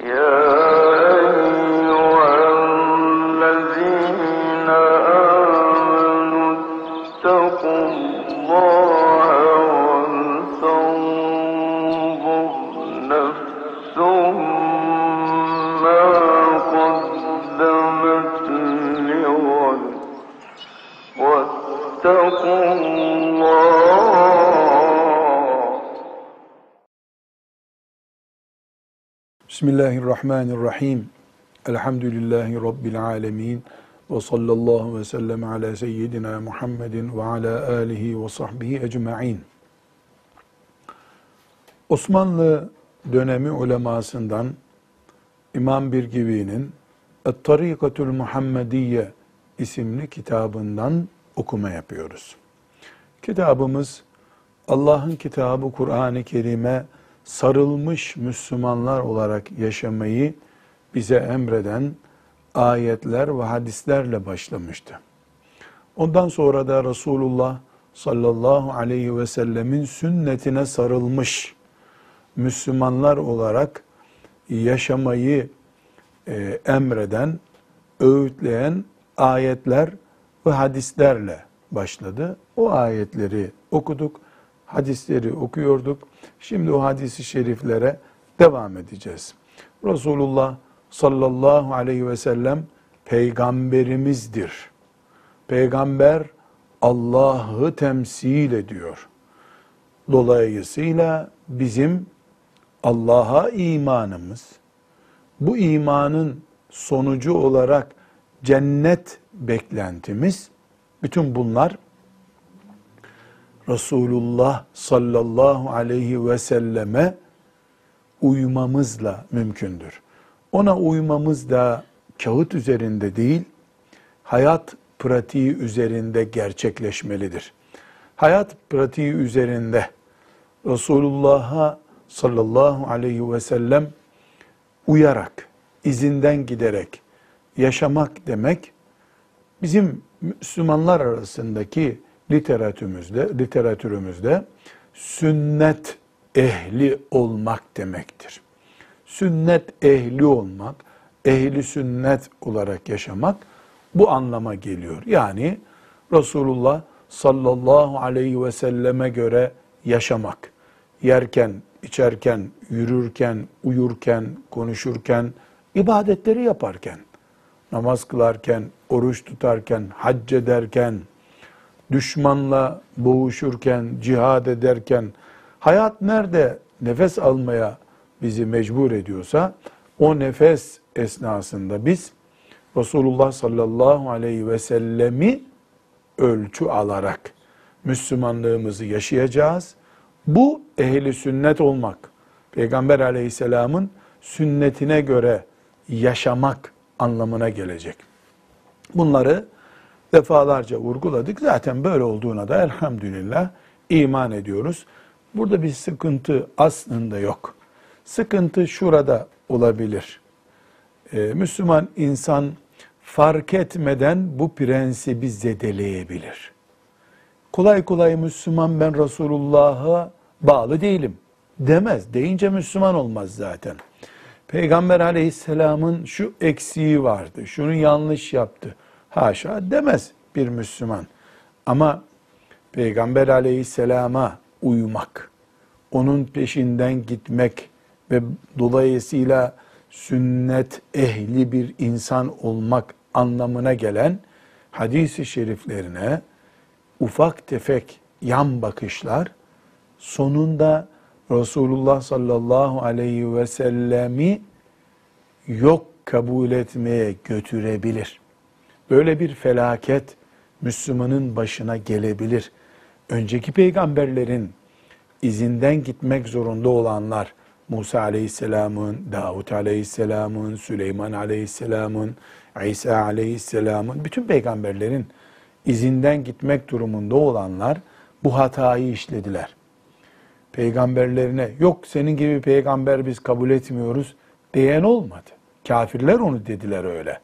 Yeah. Bismillahirrahmanirrahim. Elhamdülillahi Rabbil alemin. Ve sallallahu ve sellem ala seyyidina Muhammedin ve ala alihi ve sahbihi ecma'in. Osmanlı dönemi ulemasından İmam Birgivi'nin Et-Tarikatul Muhammediye isimli kitabından okuma yapıyoruz. Kitabımız Allah'ın kitabı Kur'an-ı Kerim'e sarılmış Müslümanlar olarak yaşamayı bize emreden ayetler ve hadislerle başlamıştı. Ondan sonra da Resulullah sallallahu aleyhi ve sellemin sünnetine sarılmış Müslümanlar olarak yaşamayı e, emreden, öğütleyen ayetler ve hadislerle başladı. O ayetleri okuduk, hadisleri okuyorduk. Şimdi o hadisi şeriflere devam edeceğiz. Resulullah sallallahu aleyhi ve sellem peygamberimizdir. Peygamber Allah'ı temsil ediyor. Dolayısıyla bizim Allah'a imanımız, bu imanın sonucu olarak cennet beklentimiz, bütün bunlar Resulullah sallallahu aleyhi ve selleme uymamızla mümkündür. Ona uymamız da kağıt üzerinde değil, hayat pratiği üzerinde gerçekleşmelidir. Hayat pratiği üzerinde Resulullah'a sallallahu aleyhi ve sellem uyarak, izinden giderek yaşamak demek, bizim Müslümanlar arasındaki literatürümüzde, literatürümüzde sünnet ehli olmak demektir. Sünnet ehli olmak, ehli sünnet olarak yaşamak bu anlama geliyor. Yani Resulullah sallallahu aleyhi ve selleme göre yaşamak, yerken, içerken, yürürken, uyurken, konuşurken, ibadetleri yaparken, namaz kılarken, oruç tutarken, hac ederken, düşmanla boğuşurken, cihad ederken, hayat nerede nefes almaya bizi mecbur ediyorsa, o nefes esnasında biz Resulullah sallallahu aleyhi ve sellemi ölçü alarak Müslümanlığımızı yaşayacağız. Bu ehli sünnet olmak, Peygamber aleyhisselamın sünnetine göre yaşamak anlamına gelecek. Bunları defalarca vurguladık. Zaten böyle olduğuna da elhamdülillah iman ediyoruz. Burada bir sıkıntı aslında yok. Sıkıntı şurada olabilir. Ee, Müslüman insan fark etmeden bu prensibi zedeleyebilir. Kolay kolay Müslüman ben Resulullah'a bağlı değilim demez. Deyince Müslüman olmaz zaten. Peygamber aleyhisselamın şu eksiği vardı, şunu yanlış yaptı Haşa demez bir Müslüman. Ama Peygamber aleyhisselama uymak, onun peşinden gitmek ve dolayısıyla sünnet ehli bir insan olmak anlamına gelen hadisi şeriflerine ufak tefek yan bakışlar sonunda Resulullah sallallahu aleyhi ve sellemi yok kabul etmeye götürebilir. Böyle bir felaket Müslümanın başına gelebilir. Önceki peygamberlerin izinden gitmek zorunda olanlar, Musa aleyhisselamın, Davut aleyhisselamın, Süleyman aleyhisselamın, İsa aleyhisselamın, bütün peygamberlerin izinden gitmek durumunda olanlar bu hatayı işlediler. Peygamberlerine yok senin gibi peygamber biz kabul etmiyoruz diyen olmadı. Kafirler onu dediler öyle.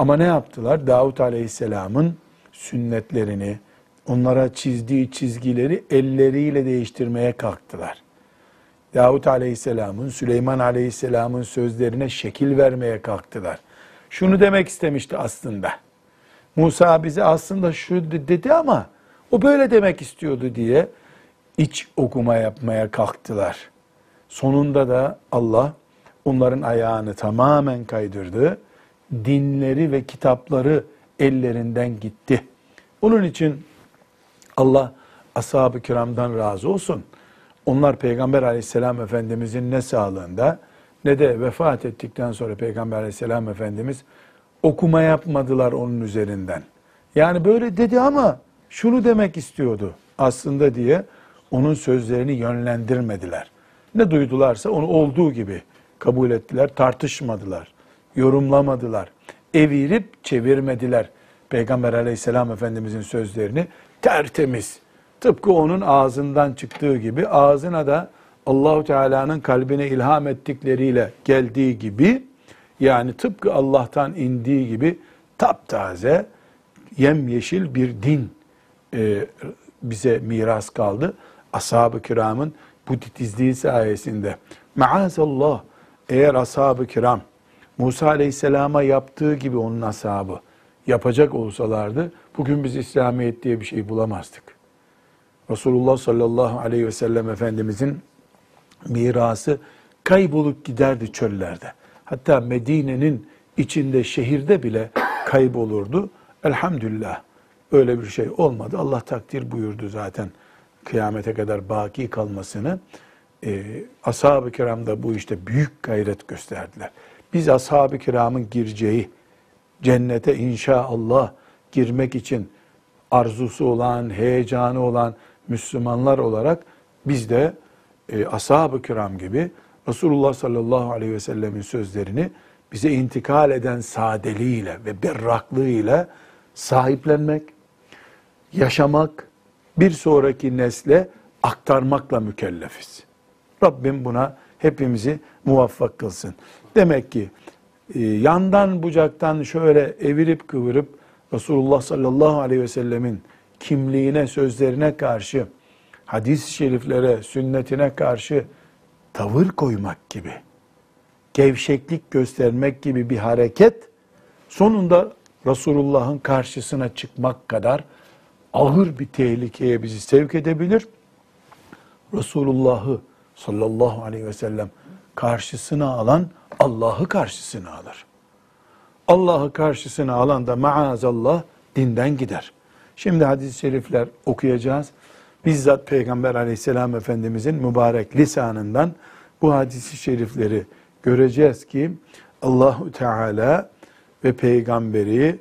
Ama ne yaptılar? Davut Aleyhisselam'ın sünnetlerini, onlara çizdiği çizgileri elleriyle değiştirmeye kalktılar. Davut Aleyhisselam'ın, Süleyman Aleyhisselam'ın sözlerine şekil vermeye kalktılar. Şunu demek istemişti aslında. Musa bize aslında şu dedi ama o böyle demek istiyordu diye iç okuma yapmaya kalktılar. Sonunda da Allah onların ayağını tamamen kaydırdı. Dinleri ve kitapları ellerinden gitti. Onun için Allah ashab-ı kiramdan razı olsun. Onlar Peygamber aleyhisselam efendimizin ne sağlığında ne de vefat ettikten sonra Peygamber aleyhisselam efendimiz okuma yapmadılar onun üzerinden. Yani böyle dedi ama şunu demek istiyordu aslında diye onun sözlerini yönlendirmediler. Ne duydularsa onu olduğu gibi kabul ettiler, tartışmadılar, yorumlamadılar, evirip çevirmediler. Peygamber aleyhisselam efendimizin sözlerini tertemiz, tıpkı onun ağzından çıktığı gibi ağzına da Allahu Teala'nın kalbine ilham ettikleriyle geldiği gibi yani tıpkı Allah'tan indiği gibi taptaze yemyeşil bir din e, bize miras kaldı. Ashab-ı kiramın bu titizliği sayesinde. Maazallah eğer ashab-ı kiram Musa aleyhisselama yaptığı gibi onun ashabı yapacak olsalardı bugün biz İslamiyet diye bir şey bulamazdık. Resulullah sallallahu aleyhi ve sellem Efendimizin mirası kaybolup giderdi çöllerde. Hatta Medine'nin içinde şehirde bile kaybolurdu. Elhamdülillah öyle bir şey olmadı. Allah takdir buyurdu zaten kıyamete kadar baki kalmasını. Ee, ashab-ı kiram da bu işte büyük gayret gösterdiler. Biz ashab-ı kiramın gireceği cennete inşallah girmek için arzusu olan, heyecanı olan Müslümanlar olarak biz de e, ashab-ı kiram gibi Resulullah sallallahu aleyhi ve sellemin sözlerini bize intikal eden sadeliğiyle ve berraklığıyla sahiplenmek, yaşamak, bir sonraki nesle aktarmakla mükellefiz. Rabbim buna hepimizi muvaffak kılsın. Demek ki e, yandan bucaktan şöyle evirip kıvırıp Resulullah sallallahu aleyhi ve sellemin kimliğine, sözlerine karşı, hadis-i şeriflere, sünnetine karşı tavır koymak gibi, gevşeklik göstermek gibi bir hareket, sonunda Resulullah'ın karşısına çıkmak kadar ağır bir tehlikeye bizi sevk edebilir. Resulullah'ı sallallahu aleyhi ve sellem karşısına alan Allah'ı karşısına alır. Allah'ı karşısına alan da maazallah dinden gider. Şimdi hadis-i şerifler okuyacağız. Bizzat Peygamber aleyhisselam efendimizin mübarek lisanından bu hadis-i şerifleri göreceğiz ki Allahu Teala ve peygamberi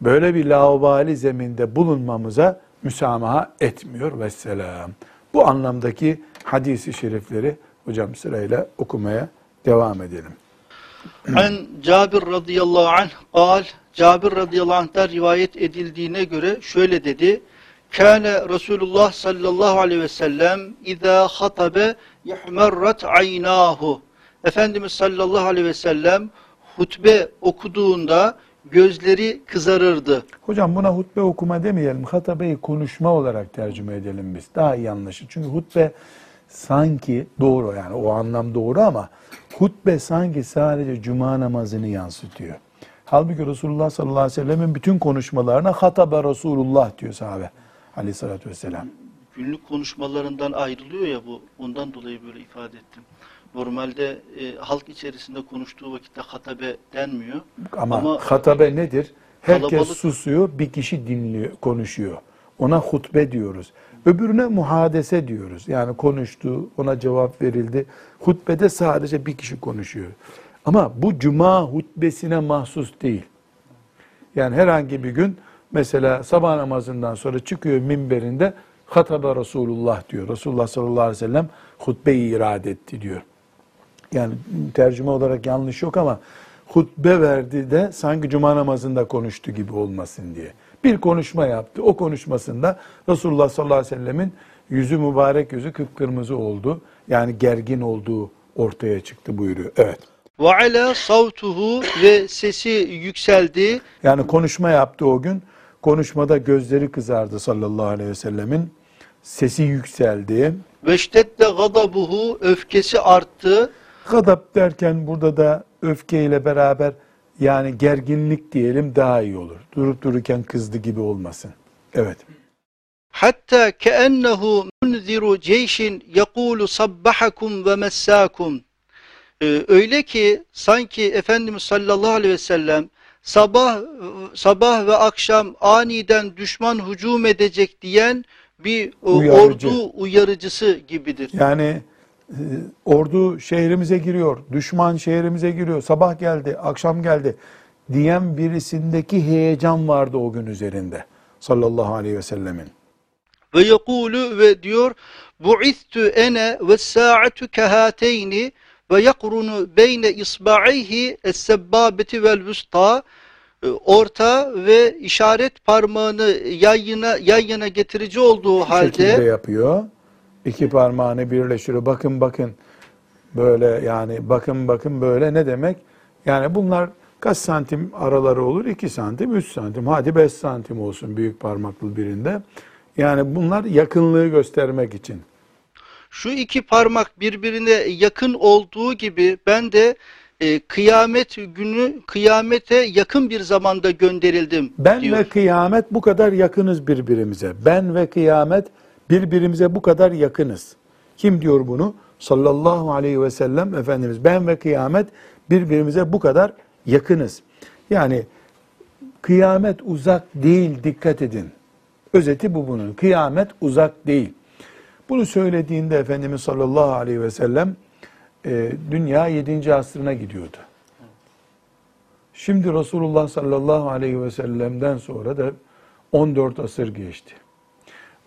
böyle bir laubali zeminde bulunmamıza müsamaha etmiyor vesselam. Bu anlamdaki hadisi şerifleri hocam sırayla okumaya devam edelim. An Cabir radıyallahu anh kal, Cabir radıyallahu anh'tan rivayet edildiğine göre şöyle dedi. Kâne Resulullah sallallahu aleyhi ve sellem izâ hatabe yahmerrat aynahu. Efendimiz sallallahu aleyhi ve sellem hutbe okuduğunda gözleri kızarırdı. Hocam buna hutbe okuma demeyelim. Hatabeyi konuşma olarak tercüme edelim biz. Daha iyi anlaşılır. Çünkü hutbe sanki doğru yani o anlam doğru ama hutbe sanki sadece cuma namazını yansıtıyor. Halbuki Resulullah sallallahu aleyhi ve sellemin bütün konuşmalarına hatabe Resulullah diyor sahabe aleyhissalatü vesselam. Günlük konuşmalarından ayrılıyor ya bu. Ondan dolayı böyle ifade ettim. Normalde e, halk içerisinde konuştuğu vakitte hatabe denmiyor. Ama, hatabe nedir? Herkes kalabalık- susuyor, bir kişi dinliyor, konuşuyor. Ona hutbe diyoruz. Öbürüne muhadese diyoruz. Yani konuştu, ona cevap verildi. Hutbede sadece bir kişi konuşuyor. Ama bu cuma hutbesine mahsus değil. Yani herhangi bir gün mesela sabah namazından sonra çıkıyor minberinde hatabe Resulullah diyor. Resulullah sallallahu aleyhi ve sellem hutbeyi irade etti diyor. Yani tercüme olarak yanlış yok ama hutbe verdi de sanki cuma namazında konuştu gibi olmasın diye. Bir konuşma yaptı. O konuşmasında Resulullah sallallahu aleyhi ve sellemin yüzü mübarek yüzü kıpkırmızı oldu. Yani gergin olduğu ortaya çıktı buyuruyor. Evet. Ve ala savtuhu ve sesi yükseldi. Yani konuşma yaptı o gün. Konuşmada gözleri kızardı sallallahu aleyhi ve sellemin. Sesi yükseldi. ve ştedde gadabuhu öfkesi arttı. Gadap derken burada da öfkeyle beraber yani gerginlik diyelim daha iyi olur. Durup dururken kızdı gibi olmasın. Evet. Hatta keennehu munziru ceyşin yekulu sabbahakum ve messakum. Ee, öyle ki sanki Efendimiz sallallahu aleyhi ve sellem sabah sabah ve akşam aniden düşman hücum edecek diyen bir e, Uyarıcı. ordu uyarıcısı gibidir. Yani ordu şehrimize giriyor, düşman şehrimize giriyor, sabah geldi, akşam geldi diyen birisindeki heyecan vardı o gün üzerinde sallallahu aleyhi ve sellemin. Ve yekulu ve diyor bu'istu ene ve sa'atu kehateyni ve yakrunu beyne isba'ayhi es-sebbabeti vel vusta Ee, orta ve işaret parmağını yan yana, yan yana getirici olduğu Bu halde yapıyor. İki parmağını birleştiriyor. Bakın bakın böyle yani bakın bakın böyle ne demek? Yani bunlar kaç santim araları olur? 2 santim, 3 santim. Hadi 5 santim olsun büyük parmaklı birinde. Yani bunlar yakınlığı göstermek için. şu iki parmak birbirine yakın olduğu gibi ben de e, kıyamet günü kıyamete yakın bir zamanda gönderildim Ben diyor. ve kıyamet bu kadar yakınız birbirimize. Ben ve kıyamet birbirimize bu kadar yakınız. Kim diyor bunu? Sallallahu aleyhi ve sellem Efendimiz. Ben ve kıyamet birbirimize bu kadar yakınız. Yani kıyamet uzak değil dikkat edin. Özeti bu bunun. Kıyamet uzak değil. Bunu söylediğinde Efendimiz sallallahu aleyhi ve sellem e, dünya 7. asrına gidiyordu. Şimdi Resulullah sallallahu aleyhi ve sellem'den sonra da 14 asır geçti.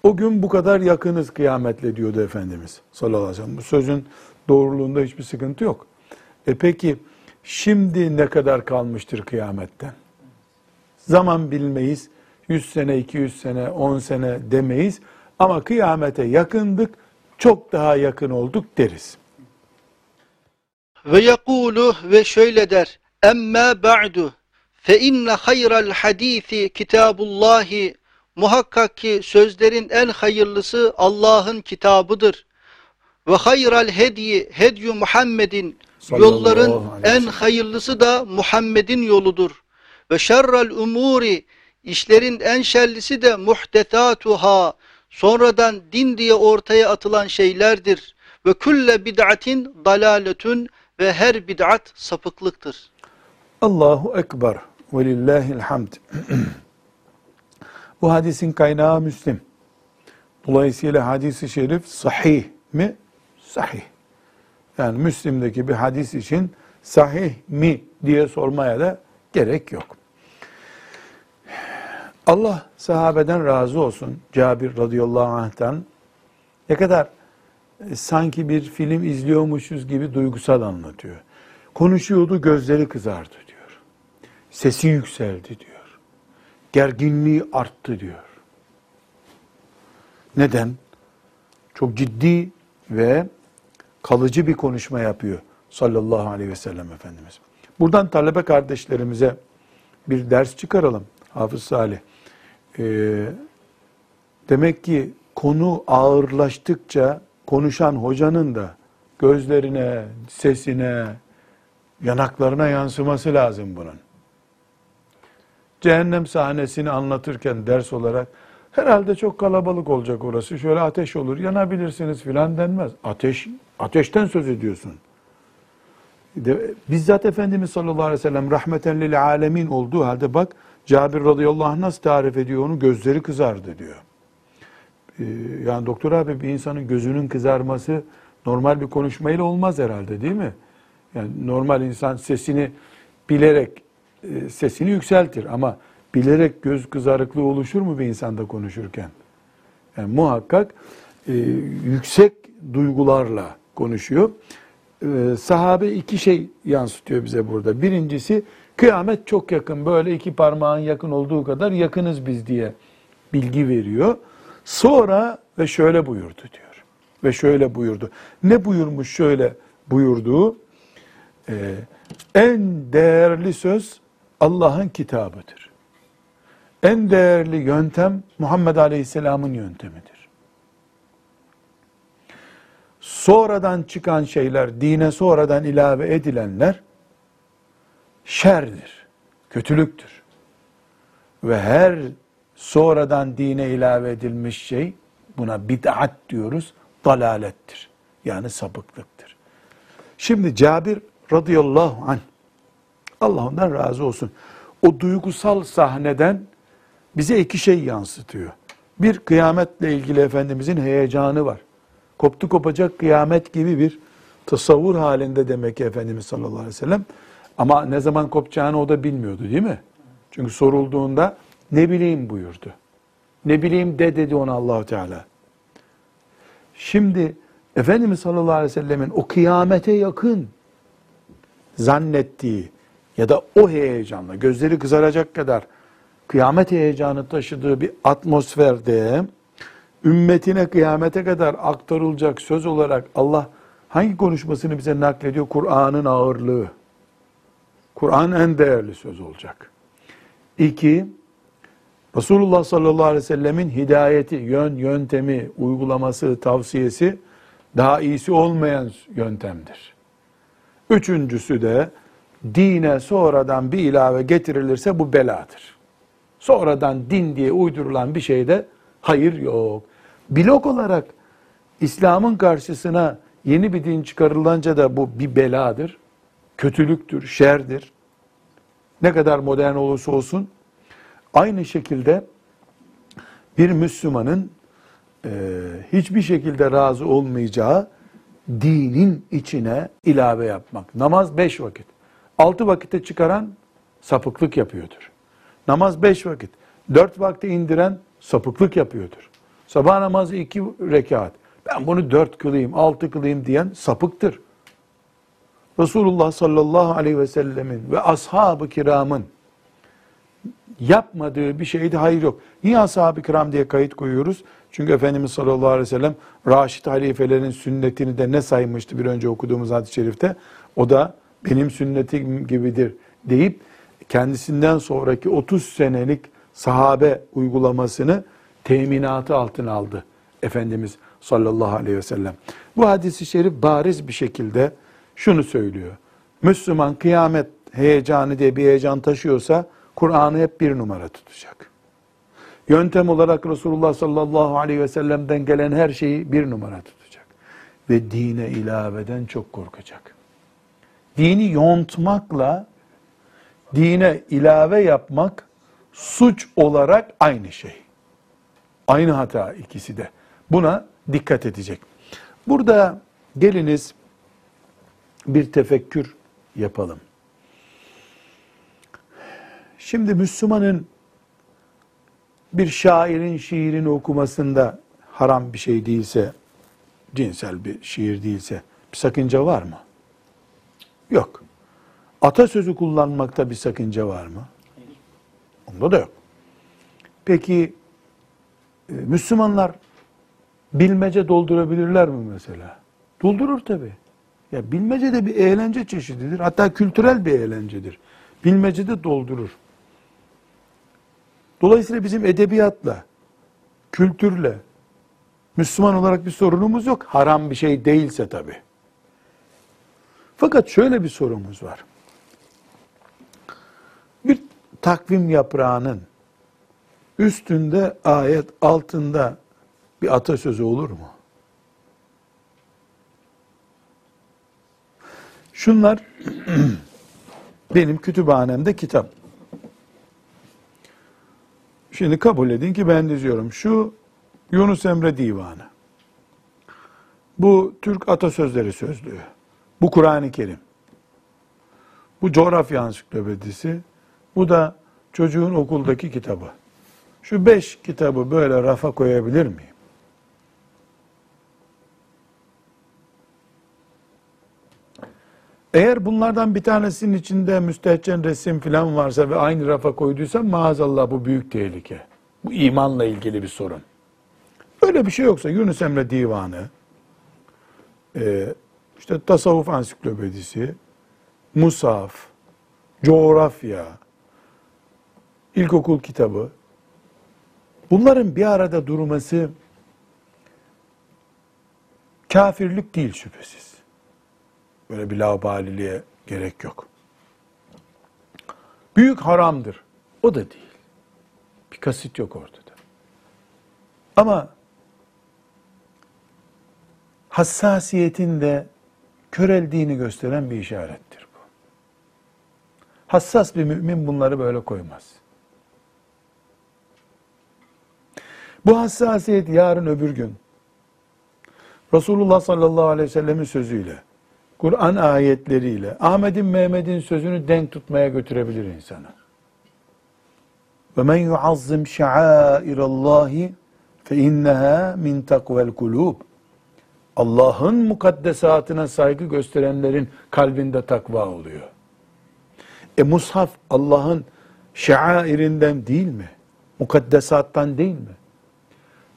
O gün bu kadar yakınız kıyametle diyordu Efendimiz sallallahu aleyhi ve sellem. Bu sözün doğruluğunda hiçbir sıkıntı yok. E peki şimdi ne kadar kalmıştır kıyametten? Zaman bilmeyiz. 100 sene, 200 sene, 10 sene demeyiz. Ama kıyamete yakındık, çok daha yakın olduk deriz. Ve yekulu ve şöyle der. Emme ba'du fe inne hayral hadisi kitabullahi muhakkak ki sözlerin en hayırlısı Allah'ın kitabıdır. Ve hayral hediyi hedyu Muhammedin yolların en hayırlısı da Muhammed'in yoludur. Ve şerrel umuri işlerin en şerlisi de muhtesatuhâ sonradan din diye ortaya atılan şeylerdir. Ve külle bid'atin dalaletun ve her bid'at sapıklıktır. Allahu Ekber ve lillahil hamd. Bu hadisin kaynağı Müslim. Dolayısıyla hadisi şerif sahih mi? Sahih. Yani Müslim'deki bir hadis için sahih mi diye sormaya da gerek yok. Allah sahabeden razı olsun. Cabir radıyallahu anh'tan ne kadar e, sanki bir film izliyormuşuz gibi duygusal anlatıyor. Konuşuyordu gözleri kızardı diyor. Sesi yükseldi diyor. Gerginliği arttı diyor. Neden? Çok ciddi ve kalıcı bir konuşma yapıyor sallallahu aleyhi ve sellem Efendimiz. Buradan talebe kardeşlerimize bir ders çıkaralım. Hafız Salih. Ee, demek ki konu ağırlaştıkça konuşan hocanın da gözlerine, sesine, yanaklarına yansıması lazım bunun. Cehennem sahnesini anlatırken ders olarak herhalde çok kalabalık olacak orası. Şöyle ateş olur, yanabilirsiniz filan denmez. Ateş, ateşten söz ediyorsun. De, bizzat Efendimiz sallallahu aleyhi ve sellem rahmeten lil alemin olduğu halde bak Cabir radıyallahu anh nasıl tarif ediyor onu gözleri kızardı diyor. Ee, yani doktor abi bir insanın gözünün kızarması normal bir konuşmayla olmaz herhalde değil mi? Yani normal insan sesini bilerek e, sesini yükseltir ama bilerek göz kızarıklığı oluşur mu bir insanda konuşurken? Yani muhakkak e, yüksek duygularla konuşuyor. E, sahabe iki şey yansıtıyor bize burada. Birincisi kıyamet çok yakın böyle iki parmağın yakın olduğu kadar yakınız biz diye bilgi veriyor. Sonra ve şöyle buyurdu diyor. Ve şöyle buyurdu. Ne buyurmuş şöyle buyurduğu? Ee, en değerli söz Allah'ın kitabıdır. En değerli yöntem Muhammed Aleyhisselam'ın yöntemidir. sonradan çıkan şeyler, dine sonradan ilave edilenler şerdir, kötülüktür. Ve her sonradan dine ilave edilmiş şey buna bid'at diyoruz, dalalettir. Yani sapıklıktır. Şimdi Cabir radıyallahu anh Allah ondan razı olsun. O duygusal sahneden bize iki şey yansıtıyor. Bir kıyametle ilgili Efendimizin heyecanı var. Koptu kopacak kıyamet gibi bir tasavvur halinde demek ki Efendimiz sallallahu aleyhi ve sellem. Ama ne zaman kopacağını o da bilmiyordu değil mi? Çünkü sorulduğunda ne bileyim buyurdu. Ne bileyim de dedi ona Allahu Teala. Şimdi Efendimiz sallallahu aleyhi ve sellemin o kıyamete yakın zannettiği ya da o heyecanla gözleri kızaracak kadar kıyamet heyecanı taşıdığı bir atmosferde ümmetine kıyamete kadar aktarılacak söz olarak Allah hangi konuşmasını bize naklediyor? Kur'an'ın ağırlığı. Kur'an en değerli söz olacak. İki, Resulullah sallallahu aleyhi ve sellemin hidayeti, yön, yöntemi, uygulaması, tavsiyesi daha iyisi olmayan yöntemdir. Üçüncüsü de dine sonradan bir ilave getirilirse bu beladır. Sonradan din diye uydurulan bir şeyde hayır yok. Blok olarak İslam'ın karşısına yeni bir din çıkarılınca da bu bir beladır. Kötülüktür, şerdir. Ne kadar modern olursa olsun aynı şekilde bir Müslümanın e, hiçbir şekilde razı olmayacağı dinin içine ilave yapmak. Namaz beş vakit. Altı vakite çıkaran sapıklık yapıyordur. Namaz beş vakit. Dört vakte indiren sapıklık yapıyordur. Sabah namazı iki rekat. Ben bunu dört kılayım, altı kılayım diyen sapıktır. Resulullah sallallahu aleyhi ve sellemin ve ashab-ı kiramın yapmadığı bir şeyde hayır yok. Niye ashab-ı kiram diye kayıt koyuyoruz? Çünkü Efendimiz sallallahu aleyhi ve sellem Raşid halifelerin sünnetini de ne saymıştı bir önce okuduğumuz hadis-i şerifte? O da benim sünnetim gibidir deyip kendisinden sonraki 30 senelik sahabe uygulamasını teminatı altına aldı Efendimiz sallallahu aleyhi ve sellem. Bu hadisi şerif bariz bir şekilde şunu söylüyor. Müslüman kıyamet heyecanı diye bir heyecan taşıyorsa Kur'an'ı hep bir numara tutacak. Yöntem olarak Resulullah sallallahu aleyhi ve sellem'den gelen her şeyi bir numara tutacak. Ve dine ilaveden çok korkacak. Dini yontmakla dine ilave yapmak suç olarak aynı şey. Aynı hata ikisi de. Buna dikkat edecek. Burada geliniz bir tefekkür yapalım. Şimdi Müslümanın bir şairin şiirini okumasında haram bir şey değilse, cinsel bir şiir değilse bir sakınca var mı? Yok. Atasözü kullanmakta bir sakınca var mı? Onda da yok. Peki e, Müslümanlar bilmece doldurabilirler mi mesela? Doldurur tabi. Ya bilmece de bir eğlence çeşididir. Hatta kültürel bir eğlencedir. Bilmece de doldurur. Dolayısıyla bizim edebiyatla, kültürle, Müslüman olarak bir sorunumuz yok. Haram bir şey değilse tabi. Fakat şöyle bir sorumuz var. Bir takvim yaprağının üstünde ayet, altında bir atasözü olur mu? Şunlar benim kütüphanemde kitap. Şimdi kabul edin ki ben diziyorum. Şu Yunus Emre Divanı. Bu Türk Atasözleri Sözlüğü. Bu Kur'an-ı Kerim. Bu coğrafya ansiklopedisi. Bu da çocuğun okuldaki kitabı. Şu beş kitabı böyle rafa koyabilir miyim? Eğer bunlardan bir tanesinin içinde müstehcen resim falan varsa ve aynı rafa koyduysam maazallah bu büyük tehlike. Bu imanla ilgili bir sorun. Öyle bir şey yoksa Yunus Emre Divanı, e, işte tasavvuf ansiklopedisi, musaf, coğrafya, ilkokul kitabı, bunların bir arada durması Kafirlik değil şüphesiz. Böyle bir laubaliliğe gerek yok. Büyük haramdır. O da değil. Bir kasıt yok ortada. Ama hassasiyetin de köreldiğini gösteren bir işarettir bu. Hassas bir mümin bunları böyle koymaz. Bu hassasiyet yarın öbür gün Resulullah sallallahu aleyhi ve sellemin sözüyle, Kur'an ayetleriyle, Ahmet'in Mehmet'in sözünü denk tutmaya götürebilir insanı. Ve men yuazzim şa'airallahi fe inneha min takvel kulub. Allah'ın mukaddesatına saygı gösterenlerin kalbinde takva oluyor. E mushaf Allah'ın şairinden değil mi? Mukaddesattan değil mi?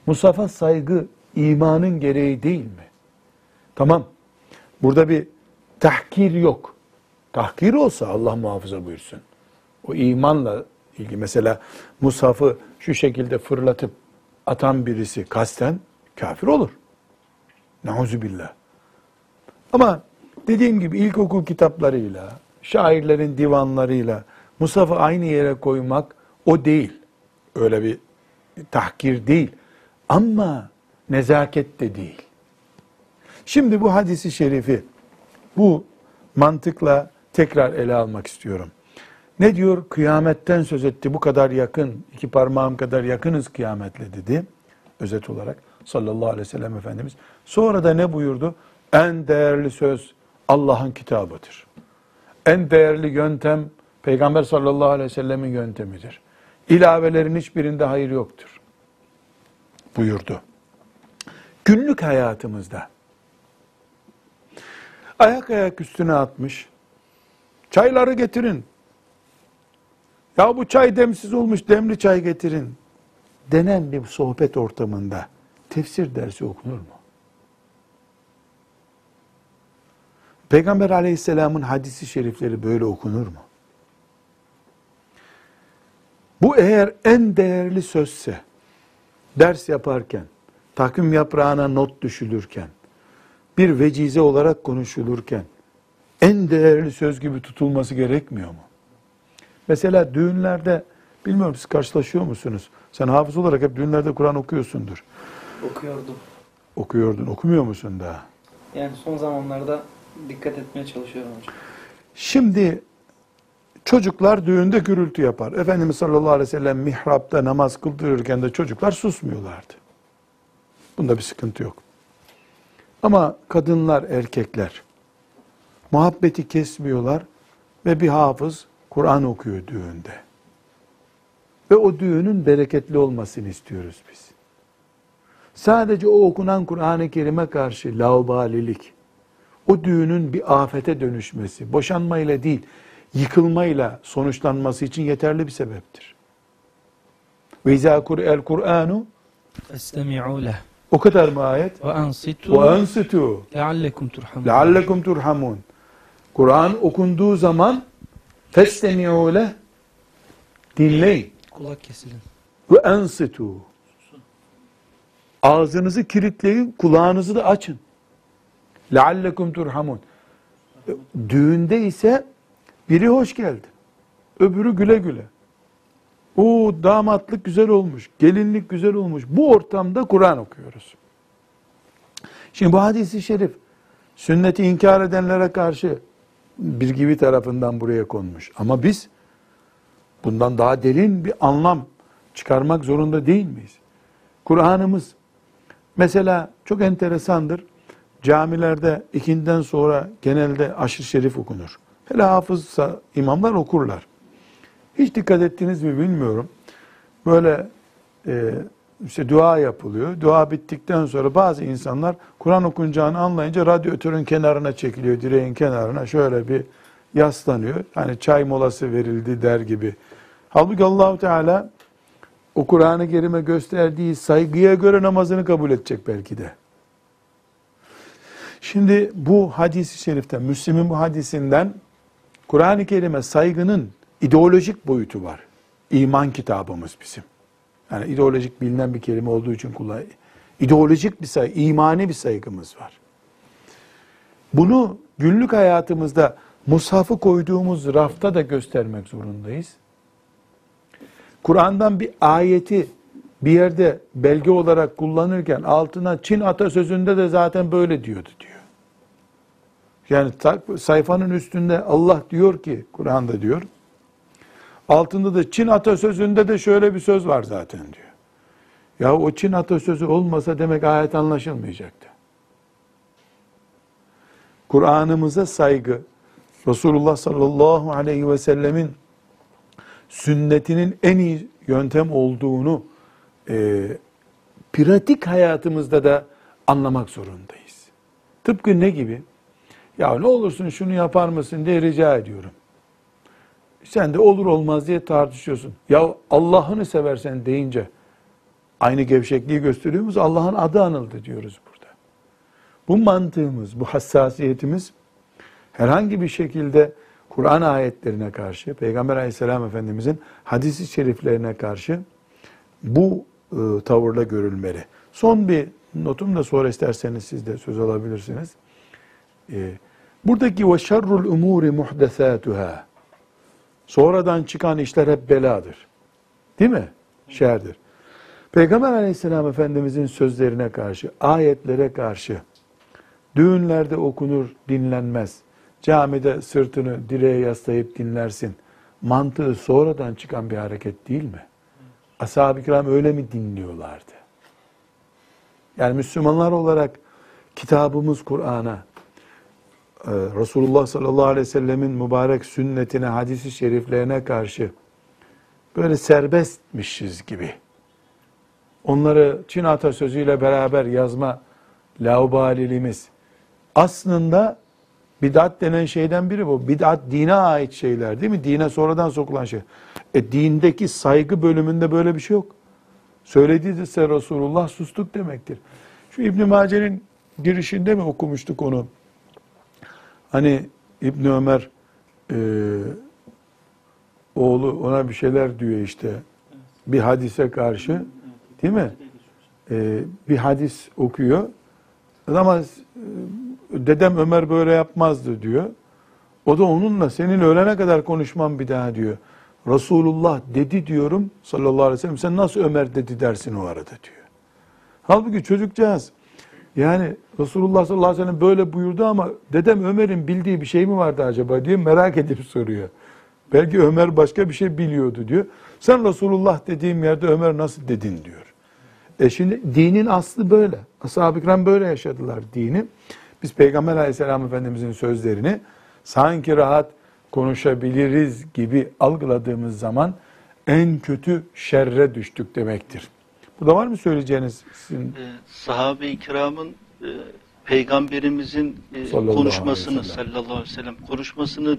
Musaf'a saygı imanın gereği değil mi? Tamam. Burada bir tahkir yok. Tahkir olsa Allah muhafaza buyursun. O imanla ilgili mesela Musaf'ı şu şekilde fırlatıp atan birisi kasten kafir olur. Nauzubillah. Ama dediğim gibi ilkokul kitaplarıyla, şairlerin divanlarıyla Musaf'ı aynı yere koymak o değil. Öyle bir tahkir değil. Ama nezaket de değil. Şimdi bu hadisi şerifi bu mantıkla tekrar ele almak istiyorum. Ne diyor? Kıyametten söz etti. Bu kadar yakın, iki parmağım kadar yakınız kıyametle dedi. Özet olarak sallallahu aleyhi ve sellem Efendimiz. Sonra da ne buyurdu? En değerli söz Allah'ın kitabıdır. En değerli yöntem Peygamber sallallahu aleyhi ve sellemin yöntemidir. İlavelerin hiçbirinde hayır yoktur. Buyurdu. Günlük hayatımızda ayak ayak üstüne atmış. Çayları getirin. Ya bu çay demsiz olmuş demli çay getirin. Denen bir sohbet ortamında tefsir dersi okunur mu? Peygamber aleyhisselamın hadisi şerifleri böyle okunur mu? Bu eğer en değerli sözse, ders yaparken, takvim yaprağına not düşülürken, bir vecize olarak konuşulurken, en değerli söz gibi tutulması gerekmiyor mu? Mesela düğünlerde, bilmiyorum siz karşılaşıyor musunuz? Sen hafız olarak hep düğünlerde Kur'an okuyorsundur. Okuyordum. Okuyordun, okumuyor musun daha? Yani son zamanlarda dikkat etmeye çalışıyorum hocam. Şimdi çocuklar düğünde gürültü yapar. Efendimiz sallallahu aleyhi ve sellem mihrapta namaz kıldırırken de çocuklar susmuyorlardı. Bunda bir sıkıntı yok. Ama kadınlar, erkekler muhabbeti kesmiyorlar ve bir hafız Kur'an okuyor düğünde. Ve o düğünün bereketli olmasını istiyoruz biz. Sadece o okunan Kur'an-ı Kerim'e karşı laubalilik, o düğünün bir afete dönüşmesi, boşanmayla değil, yıkılmayla sonuçlanması için yeterli bir sebeptir. Ve izâ kur'el Kur'anu Estemi'û O kadar mı ayet? Ve ansitû Ve ansitû Leallekum turhamun Leallekum turhamun Kur'an okunduğu zaman Festemi'û leh Dinleyin. Kulak kesilin. Ve ansitû Ağzınızı kilitleyin, kulağınızı da açın. Leallekum turhamun. Düğünde ise biri hoş geldi. Öbürü güle güle. O damatlık güzel olmuş, gelinlik güzel olmuş. Bu ortamda Kur'an okuyoruz. Şimdi bu hadisi şerif sünneti inkar edenlere karşı bir gibi tarafından buraya konmuş. Ama biz bundan daha derin bir anlam çıkarmak zorunda değil miyiz? Kur'an'ımız mesela çok enteresandır. Camilerde ikinden sonra genelde aşırı şerif okunur. Hele hafızsa imamlar okurlar. Hiç dikkat ettiniz mi bilmiyorum. Böyle e, işte dua yapılıyor. Dua bittikten sonra bazı insanlar Kur'an okunacağını anlayınca radyatörün kenarına çekiliyor, direğin kenarına şöyle bir yaslanıyor. Hani çay molası verildi der gibi. Halbuki Allahu Teala o Kur'an-ı Kerim'e gösterdiği saygıya göre namazını kabul edecek belki de. Şimdi bu hadisi şeriften, Müslim'in bu hadisinden Kur'an-ı Kerim'e saygının ideolojik boyutu var. İman kitabımız bizim. Yani ideolojik bilinen bir kelime olduğu için kullan. İdeolojik bir saygı, imani bir saygımız var. Bunu günlük hayatımızda mushafı koyduğumuz rafta da göstermek zorundayız. Kur'an'dan bir ayeti bir yerde belge olarak kullanırken altına Çin atasözünde de zaten böyle diyordu diyor. Yani sayfanın üstünde Allah diyor ki Kur'an'da diyor. Altında da Çin atasözünde de şöyle bir söz var zaten diyor. Ya o Çin atasözü olmasa demek ayet anlaşılmayacaktı. Kur'an'ımıza saygı, Resulullah sallallahu aleyhi ve sellemin sünnetinin en iyi yöntem olduğunu e, pratik hayatımızda da anlamak zorundayız. Tıpkı ne gibi? Ya ne olursun şunu yapar mısın diye rica ediyorum. Sen de olur olmaz diye tartışıyorsun. Ya Allah'ını seversen deyince aynı gevşekliği gösteriyor muyuz? Allah'ın adı anıldı diyoruz burada. Bu mantığımız, bu hassasiyetimiz herhangi bir şekilde Kur'an ayetlerine karşı, Peygamber aleyhisselam efendimizin hadisi şeriflerine karşı bu e, tavırla görülmeli. Son bir notum da sonra isterseniz siz de söz alabilirsiniz. E, buradaki ve şerrul umuri muhdesatuhâ sonradan çıkan işler hep beladır. Değil mi? Şerdir. Peygamber aleyhisselam efendimizin sözlerine karşı, ayetlere karşı düğünlerde okunur, dinlenmez. Camide sırtını direğe yaslayıp dinlersin. Mantığı sonradan çıkan bir hareket değil mi? Ashab-ı kiram öyle mi dinliyorlardı? Yani Müslümanlar olarak kitabımız Kur'an'a, Resulullah sallallahu aleyhi ve sellemin mübarek sünnetine, hadisi şeriflerine karşı böyle serbestmişiz gibi. Onları Çin atasözüyle beraber yazma laubaliliğimiz aslında bid'at denen şeyden biri bu. Bid'at dine ait şeyler değil mi? Dine sonradan sokulan şey. E dindeki saygı bölümünde böyle bir şey yok. Söylediyse Resulullah sustuk demektir. Şu İbn Mace'nin girişinde mi okumuştuk onu? Hani İbn Ömer e, oğlu ona bir şeyler diyor işte. Bir hadise karşı. Değil mi? E, bir hadis okuyor. Ama e, dedem Ömer böyle yapmazdı diyor. O da onunla senin ölene kadar konuşmam bir daha diyor. Resulullah dedi diyorum sallallahu aleyhi ve sellem sen nasıl Ömer dedi dersin o arada diyor. Halbuki çocukcağız yani Resulullah sallallahu aleyhi ve sellem böyle buyurdu ama dedem Ömer'in bildiği bir şey mi vardı acaba diye merak edip soruyor. Belki Ömer başka bir şey biliyordu diyor. Sen Resulullah dediğim yerde Ömer nasıl dedin diyor. E şimdi dinin aslı böyle. Ashab-ı kiram böyle yaşadılar dini. Biz Peygamber aleyhisselam efendimizin sözlerini sanki rahat konuşabiliriz gibi algıladığımız zaman en kötü şerre düştük demektir. Burada var mı söyleyeceğiniz sizin? e, sahabe-i kiramın e, peygamberimizin e, Sallallahu konuşmasını aleyhi sallallahu aleyhi ve sellem konuşmasını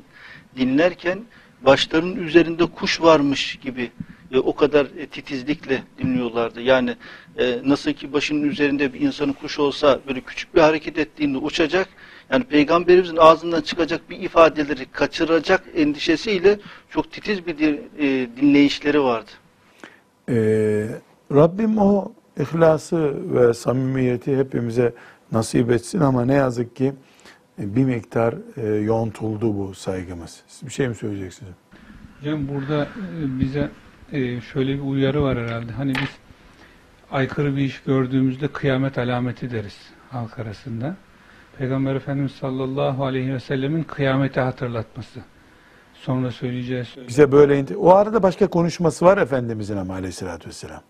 dinlerken başlarının üzerinde kuş varmış gibi e, o kadar e, titizlikle dinliyorlardı. Yani e, nasıl ki başının üzerinde bir insanın kuş olsa böyle küçük bir hareket ettiğinde uçacak. Yani peygamberimizin ağzından çıkacak bir ifadeleri kaçıracak endişesiyle çok titiz bir e, dinleyişleri vardı. Ee, Rabbim o ihlası ve samimiyeti hepimize nasip etsin ama ne yazık ki e, bir miktar e, yontuldu bu saygımız. Siz bir şey mi söyleyeceksiniz? Hocam burada e, bize şöyle bir uyarı var herhalde. Hani biz aykırı bir iş gördüğümüzde kıyamet alameti deriz halk arasında. Peygamber Efendimiz sallallahu aleyhi ve sellemin kıyameti hatırlatması. Sonra söyleyeceği söz. Bize böyle inti- o arada başka konuşması var Efendimizin ama aleyhissalatü vesselam.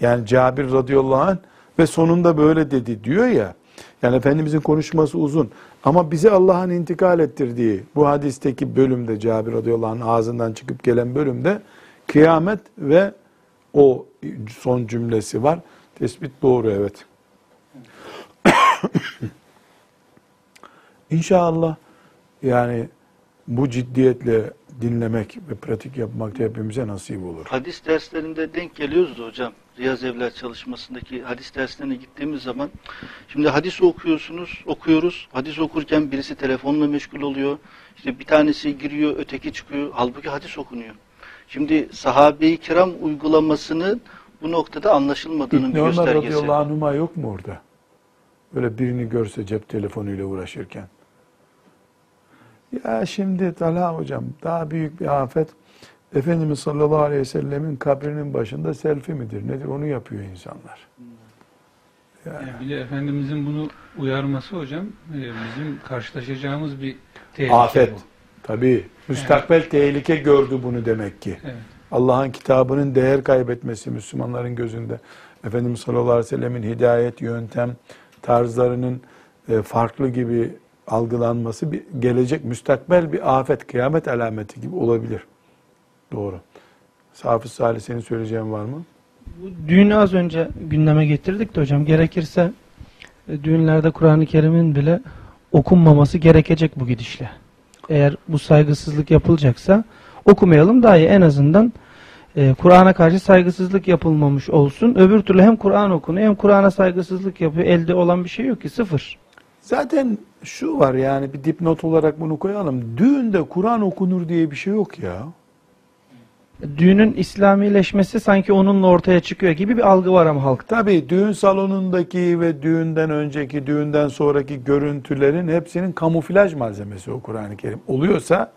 Yani Cabir radıyallahu anh ve sonunda böyle dedi diyor ya. Yani Efendimizin konuşması uzun. Ama bize Allah'ın intikal ettirdiği bu hadisteki bölümde Cabir radıyallahu anh ağzından çıkıp gelen bölümde kıyamet ve o son cümlesi var. Tespit doğru evet. İnşallah yani bu ciddiyetle dinlemek ve pratik yapmak da hepimize nasip olur. Hadis derslerinde denk geliyoruz da hocam. Riyaz Evler çalışmasındaki hadis derslerine gittiğimiz zaman şimdi hadis okuyorsunuz, okuyoruz. Hadis okurken birisi telefonla meşgul oluyor. İşte bir tanesi giriyor, öteki çıkıyor. Halbuki hadis okunuyor. Şimdi sahabe-i kiram uygulamasının bu noktada anlaşılmadığının İbn bir Ömer göstergesi. radıyallahu anhuma yok mu orada? Böyle birini görse cep telefonuyla uğraşırken. Ya şimdi Talha hocam daha büyük bir afet Efendimiz sallallahu aleyhi ve sellemin kabrinin başında selfie midir nedir onu yapıyor insanlar. Yani bir de Efendimizin bunu uyarması hocam e, bizim karşılaşacağımız bir tehlike Afet. bu. Tabii. Müstakbel tehlike gördü bunu demek ki. Evet. Allah'ın kitabının değer kaybetmesi Müslümanların gözünde. Efendimiz sallallahu aleyhi ve sellemin hidayet, yöntem, tarzlarının e, farklı gibi algılanması bir gelecek müstakbel bir afet, kıyamet alameti gibi olabilir. Doğru. Safız Salih senin söyleyeceğin var mı? Bu düğünü az önce gündeme getirdik de hocam. Gerekirse e, düğünlerde Kur'an-ı Kerim'in bile okunmaması gerekecek bu gidişle. Eğer bu saygısızlık yapılacaksa okumayalım daha iyi. En azından e, Kur'an'a karşı saygısızlık yapılmamış olsun. Öbür türlü hem Kur'an okunuyor hem Kur'an'a saygısızlık yapıyor. Elde olan bir şey yok ki sıfır. Zaten şu var yani bir dipnot olarak bunu koyalım. Düğünde Kur'an okunur diye bir şey yok ya. Düğünün İslamileşmesi sanki onunla ortaya çıkıyor gibi bir algı var ama halkta. Tabii düğün salonundaki ve düğünden önceki, düğünden sonraki görüntülerin hepsinin kamuflaj malzemesi o Kur'an-ı Kerim. Oluyorsa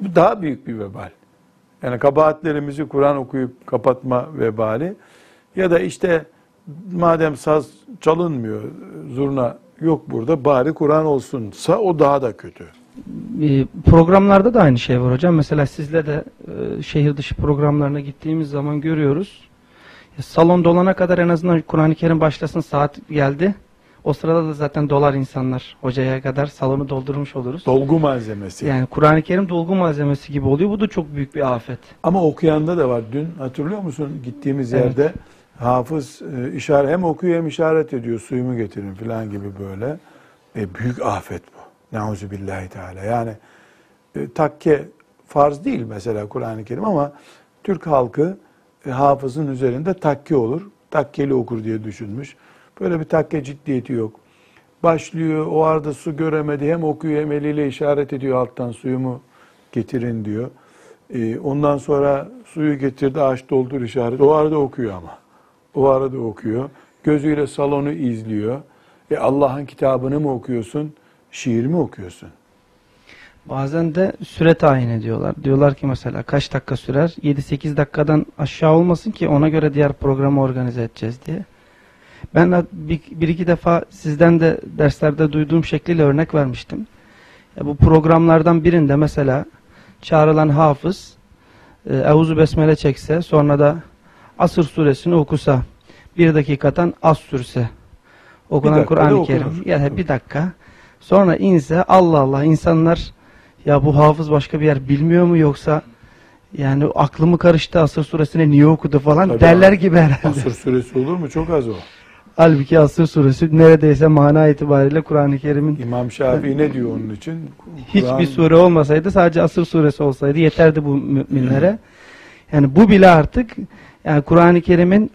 bu daha büyük bir vebal. Yani kabahatlerimizi Kur'an okuyup kapatma vebali ya da işte madem saz çalınmıyor, zurna yok burada bari Kur'an olsunsa o daha da kötü. E, programlarda da aynı şey var hocam. Mesela sizle de e, şehir dışı programlarına gittiğimiz zaman görüyoruz. Salon dolana kadar en azından Kur'an-ı Kerim başlasın saat geldi. O sırada da zaten dolar insanlar hocaya kadar salonu doldurmuş oluruz. Dolgu malzemesi. Yani Kur'an-ı Kerim dolgu malzemesi gibi oluyor. Bu da çok büyük bir afet. Ama okuyanda da var. Dün hatırlıyor musun gittiğimiz Evet. yerde hafız e, işaret hem okuyor hem işaret ediyor suyumu getirin falan gibi böyle. E, büyük afet bu. Nauzu billahi teala. Yani e, takke farz değil mesela Kur'an-ı Kerim ama Türk halkı e, hafızın üzerinde takke olur. Takkeli okur diye düşünmüş. Böyle bir takke ciddiyeti yok. Başlıyor o arada su göremedi hem okuyor hem eliyle işaret ediyor alttan suyumu getirin diyor. Ee, ondan sonra suyu getirdi aç doldur işaret. O arada okuyor ama. O arada okuyor. Gözüyle salonu izliyor. E Allah'ın kitabını mı okuyorsun? Şiir mi okuyorsun? Bazen de süre tayin ediyorlar. Diyorlar ki mesela kaç dakika sürer? 7-8 dakikadan aşağı olmasın ki ona göre diğer programı organize edeceğiz diye. Ben bir, bir iki defa sizden de derslerde duyduğum şekliyle örnek vermiştim. Ya bu programlardan birinde mesela çağrılan hafız e, Euzu Besmele çekse sonra da Asır suresini okusa bir dakikadan az sürse okunan Kur'an-ı. Kerim ya bir dakika sonra inse Allah Allah insanlar ya bu hafız başka bir yer bilmiyor mu yoksa yani aklımı karıştı Asır suresini niye okudu falan Tabii derler abi. gibi herhalde. Asır suresi olur mu? Çok az o. Halbuki Asır suresi neredeyse mana itibariyle Kur'an-ı Kerim'in İmam Şafii ne diyor onun için? hiçbir sure olmasaydı sadece Asır suresi olsaydı yeterdi bu müminlere. Yani bu bile artık yani Kur'an-ı Kerim'in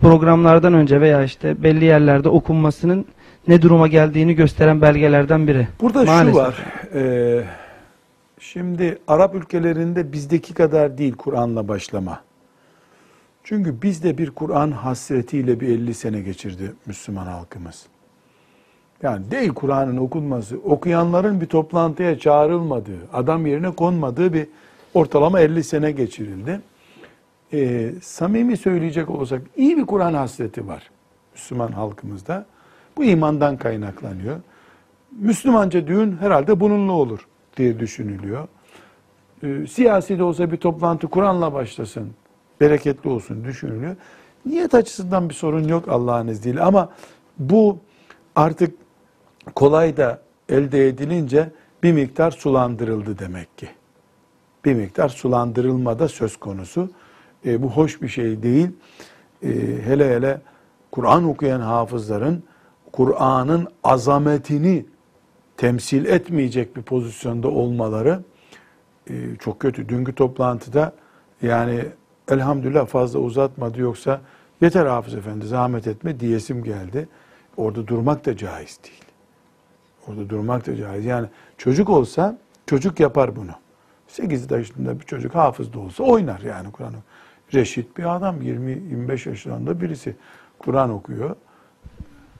programlardan önce veya işte belli yerlerde okunmasının ne duruma geldiğini gösteren belgelerden biri. Burada Maalesef. şu var. e, şimdi Arap ülkelerinde bizdeki kadar değil Kur'an'la başlama. Çünkü bizde bir Kur'an hasretiyle bir 50 sene geçirdi Müslüman halkımız. Yani değil Kur'an'ın okunması, okuyanların bir toplantıya çağrılmadığı, adam yerine konmadığı bir ortalama 50 sene geçirildi. Ee, samimi söyleyecek olursak iyi bir Kur'an hasreti var Müslüman halkımızda. Bu imandan kaynaklanıyor. Müslümanca düğün herhalde bununla olur diye düşünülüyor. Ee, siyasi de olsa bir toplantı Kur'an'la başlasın, bereketli olsun düşünülüyor. Niyet açısından bir sorun yok Allah'ın izniyle ama bu artık kolay da elde edilince bir miktar sulandırıldı demek ki. Bir miktar sulandırılma da söz konusu. E, bu hoş bir şey değil. E, hele hele Kur'an okuyan hafızların Kur'an'ın azametini temsil etmeyecek bir pozisyonda olmaları e, çok kötü. Dünkü toplantıda yani elhamdülillah fazla uzatmadı yoksa yeter Hafız Efendi zahmet etme diyesim geldi. Orada durmak da caiz değil. Orada durmak da caiz. Yani çocuk olsa çocuk yapar bunu. 8 yaşında bir çocuk hafız da olsa oynar yani Kur'an'ı. Reşit bir adam 20-25 yaşlarında birisi Kur'an okuyor.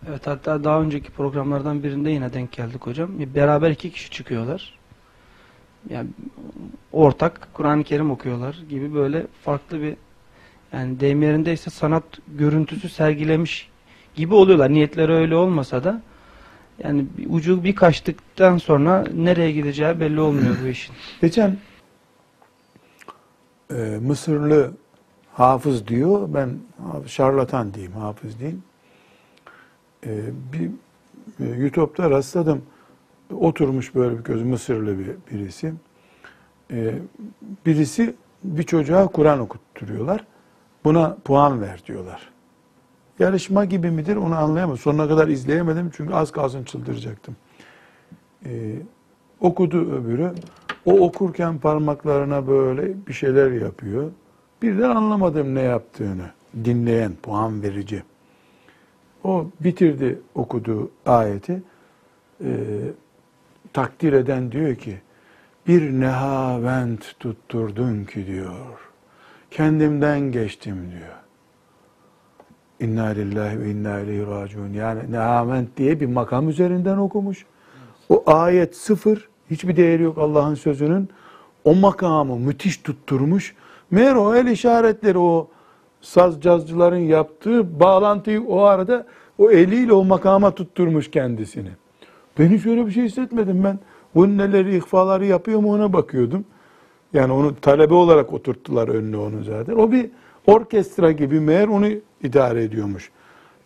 Evet hatta daha önceki programlardan birinde yine denk geldik hocam. Beraber iki kişi çıkıyorlar. yani ortak Kur'an-ı Kerim okuyorlar gibi böyle farklı bir yani deyim yerindeyse sanat görüntüsü sergilemiş gibi oluyorlar. Niyetleri öyle olmasa da yani ucu bir kaçtıktan sonra nereye gideceği belli olmuyor bu işin. Geçen e, Mısırlı hafız diyor, ben şarlatan diyeyim, hafız değil. E, bir e, YouTube'da rastladım. Oturmuş böyle bir göz Mısırlı bir birisi. E, birisi bir çocuğa Kur'an okutturuyorlar. Buna puan ver diyorlar. Yarışma gibi midir onu anlayamadım. Sonuna kadar izleyemedim çünkü az kalsın çıldıracaktım. E, okudu öbürü. O okurken parmaklarına böyle bir şeyler yapıyor. Birden anlamadım ne yaptığını. Dinleyen, puan verici. O bitirdi okuduğu ayeti. Ee, takdir eden diyor ki, bir nehavent tutturdun ki diyor. Kendimden geçtim diyor. İnna lillahi ve inna ileyhi raciun. Yani nehavent diye bir makam üzerinden okumuş. O ayet sıfır, hiçbir değeri yok Allah'ın sözünün. O makamı müthiş tutturmuş. Meğer o el işaretleri, o saz cazcıların yaptığı bağlantıyı o arada o eliyle o makama tutturmuş kendisini. Ben hiç öyle bir şey hissetmedim ben. Bu neleri, ihfaları yapıyor mu ona bakıyordum. Yani onu talebe olarak oturttular önüne onu zaten. O bir orkestra gibi meğer onu idare ediyormuş.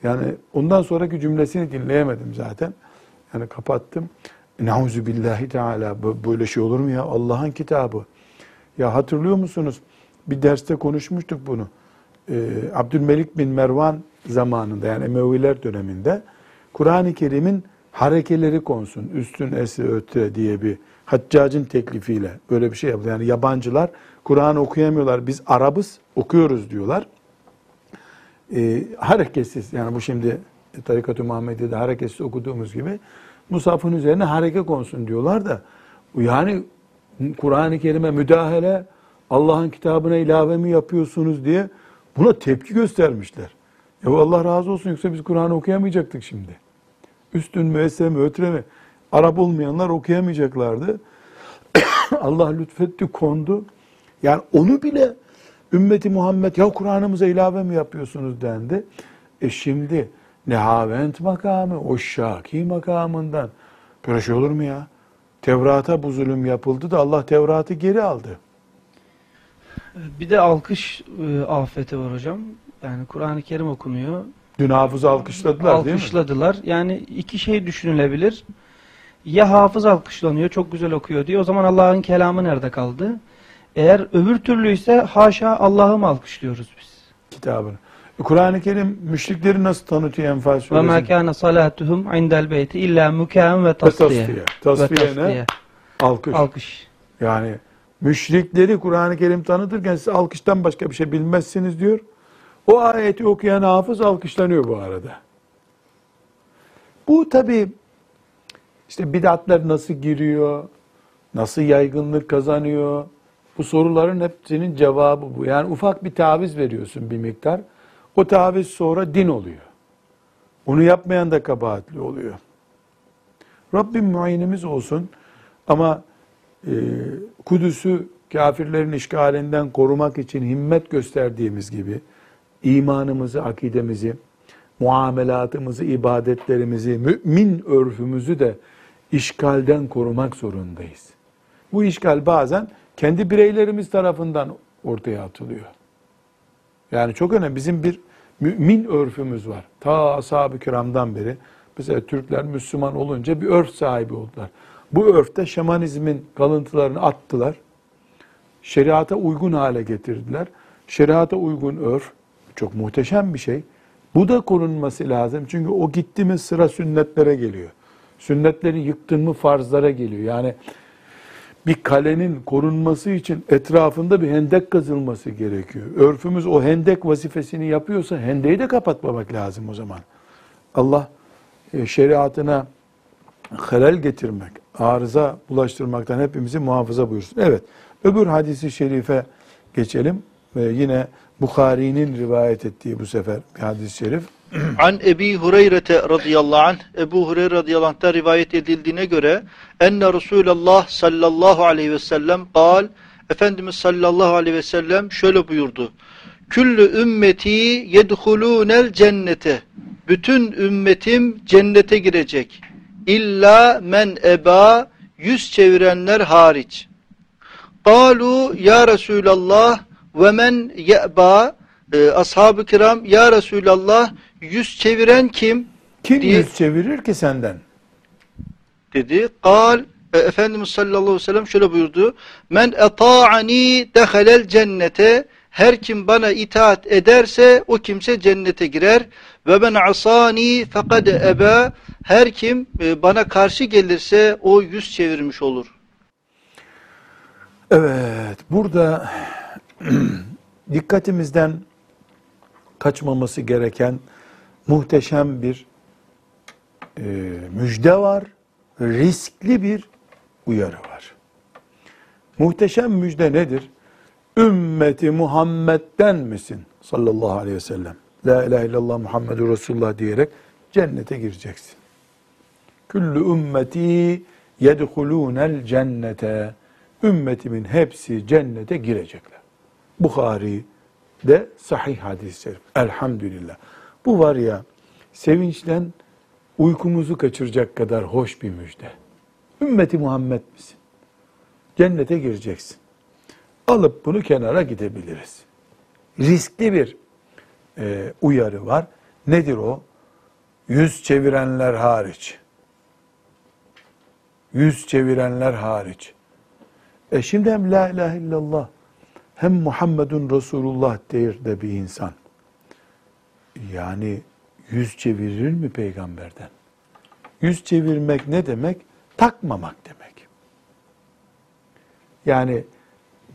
Yani ondan sonraki cümlesini dinleyemedim zaten. Yani kapattım. Nauzu billahi teala böyle şey olur mu ya? Allah'ın kitabı. Ya hatırlıyor musunuz? Bir derste konuşmuştuk bunu. Ee, Abdülmelik bin Mervan zamanında yani Emeviler döneminde Kur'an-ı Kerim'in harekeleri konsun. Üstün esi öte diye bir haccacın teklifiyle böyle bir şey yapıldı. Yani yabancılar Kur'an okuyamıyorlar. Biz Arabız okuyoruz diyorlar. Ee, hareketsiz yani bu şimdi Tarikat-ı Muhammediye'de hareketsiz okuduğumuz gibi Musaf'ın üzerine hareke konsun diyorlar da yani Kur'an-ı Kerim'e müdahale Allah'ın kitabına ilave mi yapıyorsunuz diye buna tepki göstermişler. Ya Allah razı olsun yoksa biz Kur'an'ı okuyamayacaktık şimdi. Üstün müessese mi ötre mi? Arap olmayanlar okuyamayacaklardı. Allah lütfetti kondu. Yani onu bile ümmeti Muhammed ya Kur'an'ımıza ilave mi yapıyorsunuz dendi. E şimdi Nehavent makamı, o Şaki makamından. Böyle şey olur mu ya? Tevrat'a bu zulüm yapıldı da Allah Tevrat'ı geri aldı. Bir de alkış e, afeti var hocam. Yani Kur'an-ı Kerim okunuyor. Dün hafız alkışladılar değil mi? Alkışladılar. Yani iki şey düşünülebilir. Ya hafız alkışlanıyor, çok güzel okuyor diyor. O zaman Allah'ın kelamı nerede kaldı? Eğer öbür türlü ise haşa Allah'ı mı alkışlıyoruz biz? Kitabını. E, Kur'an-ı Kerim müşrikleri nasıl tanıtıyor Enfal Ve suresinde? ma kana salatuhum indel beyti illa mukaen ve tasfiye. tasfiye. Ve Tasfiye ne? Alkış. Alkış. Yani müşrikleri Kur'an-ı Kerim tanıtırken siz alkıştan başka bir şey bilmezsiniz diyor. O ayeti okuyan hafız alkışlanıyor bu arada. Bu tabi işte bidatlar nasıl giriyor, nasıl yaygınlık kazanıyor, bu soruların hepsinin cevabı bu. Yani ufak bir taviz veriyorsun bir miktar. O taviz sonra din oluyor. Onu yapmayan da kabahatli oluyor. Rabbim muayenimiz olsun ama Kudüs'ü kafirlerin işgalinden korumak için himmet gösterdiğimiz gibi imanımızı, akidemizi, muamelatımızı, ibadetlerimizi, mümin örfümüzü de işgalden korumak zorundayız. Bu işgal bazen kendi bireylerimiz tarafından ortaya atılıyor. Yani çok önemli. Bizim bir mümin örfümüz var. Ta ashab-ı kiramdan beri. Mesela Türkler Müslüman olunca bir örf sahibi oldular. Bu örfte şamanizmin kalıntılarını attılar. Şeriata uygun hale getirdiler. Şeriata uygun örf çok muhteşem bir şey. Bu da korunması lazım. Çünkü o gitti mi sıra sünnetlere geliyor. Sünnetleri yıktın mı farzlara geliyor. Yani bir kalenin korunması için etrafında bir hendek kazılması gerekiyor. Örfümüz o hendek vazifesini yapıyorsa hendeyi de kapatmamak lazım o zaman. Allah e, şeriatına helal getirmek, arıza bulaştırmaktan hepimizi muhafaza buyursun. Evet, öbür hadisi şerife geçelim. Ve yine Bukhari'nin rivayet ettiği bu sefer bir hadis-i şerif. An Ebi Hureyre radıyallahu anh, Ebu Hureyre radıyallahu anh'ta rivayet edildiğine göre enne Resulullah sallallahu aleyhi ve sellem kal, Efendimiz sallallahu aleyhi ve sellem şöyle buyurdu. Küllü ümmeti yedhulûnel cennete. Bütün ümmetim cennete girecek. İlla men eba yüz çevirenler hariç. Kalu ya Resulallah ve men ye'ba e, ashab-ı kiram ya Resulallah yüz çeviren kim? Kim diye yüz çevirir ki senden? dedi. Kal e, Efendimiz sallallahu aleyhi ve sellem şöyle buyurdu. Men eta'ani dehalel cennete her kim bana itaat ederse o kimse cennete girer. Ve ben asani fekad ebe her kim e, bana karşı gelirse o yüz çevirmiş olur. Evet, burada dikkatimizden kaçmaması gereken muhteşem bir e, müjde var, riskli bir uyarı var. Muhteşem müjde nedir? Ümmeti Muhammed'den misin? Sallallahu aleyhi ve sellem. La ilahe illallah Muhammedur Resulullah diyerek cennete gireceksin. Küllü ümmeti yedhulûnel cennete. Ümmetimin hepsi cennete girecekler. Bukhari de sahih hadis-i. Elhamdülillah. Bu var ya sevinçten uykumuzu kaçıracak kadar hoş bir müjde. Ümmeti Muhammed misin? Cennete gireceksin. Alıp bunu kenara gidebiliriz. Riskli bir e, uyarı var. Nedir o? Yüz çevirenler hariç. Yüz çevirenler hariç. E şimdi hem la ilahe illallah hem Muhammedun Resulullah der de bir insan. Yani yüz çevirir mi peygamberden? Yüz çevirmek ne demek? Takmamak demek. Yani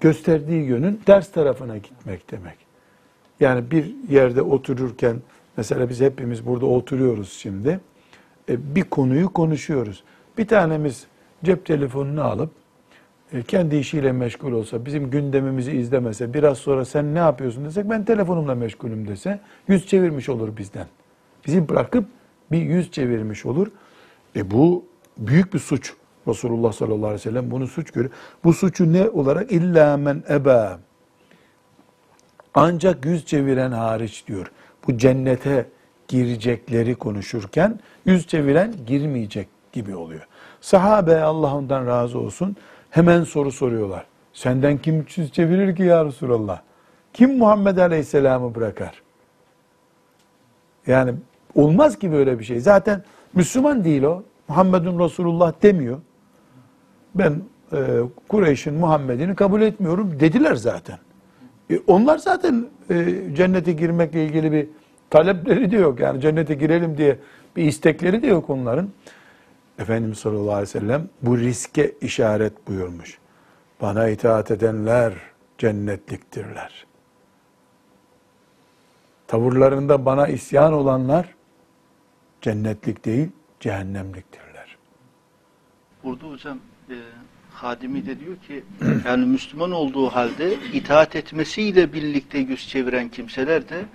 gösterdiği yönün ters tarafına gitmek demek. Yani bir yerde otururken, mesela biz hepimiz burada oturuyoruz şimdi, e, bir konuyu konuşuyoruz. Bir tanemiz cep telefonunu alıp e, kendi işiyle meşgul olsa, bizim gündemimizi izlemese, biraz sonra sen ne yapıyorsun desek, ben telefonumla meşgulüm dese, yüz çevirmiş olur bizden. Bizi bırakıp bir yüz çevirmiş olur. E bu büyük bir suç. Resulullah sallallahu aleyhi ve sellem bunu suç görüyor. Bu suçu ne olarak? İlla men eba. Ancak yüz çeviren hariç diyor. Bu cennete girecekleri konuşurken yüz çeviren girmeyecek gibi oluyor. Sahabe Allah ondan razı olsun hemen soru soruyorlar. Senden kim yüz çevirir ki ya Resulallah? Kim Muhammed Aleyhisselam'ı bırakar? Yani olmaz ki böyle bir şey. Zaten Müslüman değil o. Muhammedun Resulullah demiyor. Ben e, Kureyş'in Muhammed'ini kabul etmiyorum dediler zaten. E, onlar zaten e, cennete girmekle ilgili bir talepleri de yok. Yani cennete girelim diye bir istekleri de yok onların. Efendimiz sallallahu aleyhi ve sellem bu riske işaret buyurmuş. Bana itaat edenler cennetliktirler. Tavırlarında bana isyan olanlar cennetlik değil, cehennemliktirler. Burada hocam e, hadimi de diyor ki yani Müslüman olduğu halde itaat etmesiyle birlikte yüz çeviren kimseler de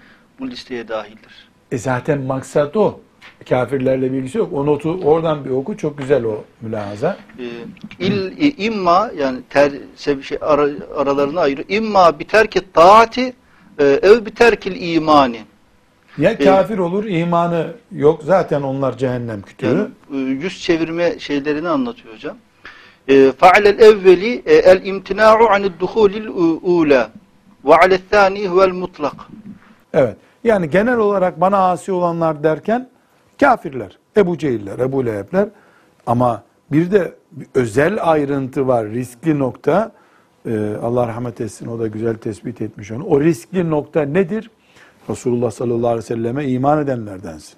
bu listeye dahildir. E zaten maksat o. Kafirlerle bilgisi yok. O notu oradan bir oku. Çok güzel o mülahaza. E, il, e, imma yani ter, şey, ara, aralarını ayırıyor. İmma biterki taati e, ev biterkil imani. Ya kafir olur, imanı yok. Zaten onlar cehennem kütüğü. Yani, e, yüz çevirme şeylerini anlatıyor hocam. E, Fa'alel evveli e, el imtina'u anid duhulil ula ve alel thani huvel mutlak. Evet. Yani genel olarak bana asi olanlar derken kafirler. Ebu Cehiller, Ebu Leheb'ler. Ama bir de bir özel ayrıntı var. Riskli nokta. Ee, Allah rahmet etsin. O da güzel tespit etmiş onu. O riskli nokta nedir? Resulullah sallallahu aleyhi ve selleme iman edenlerdensin.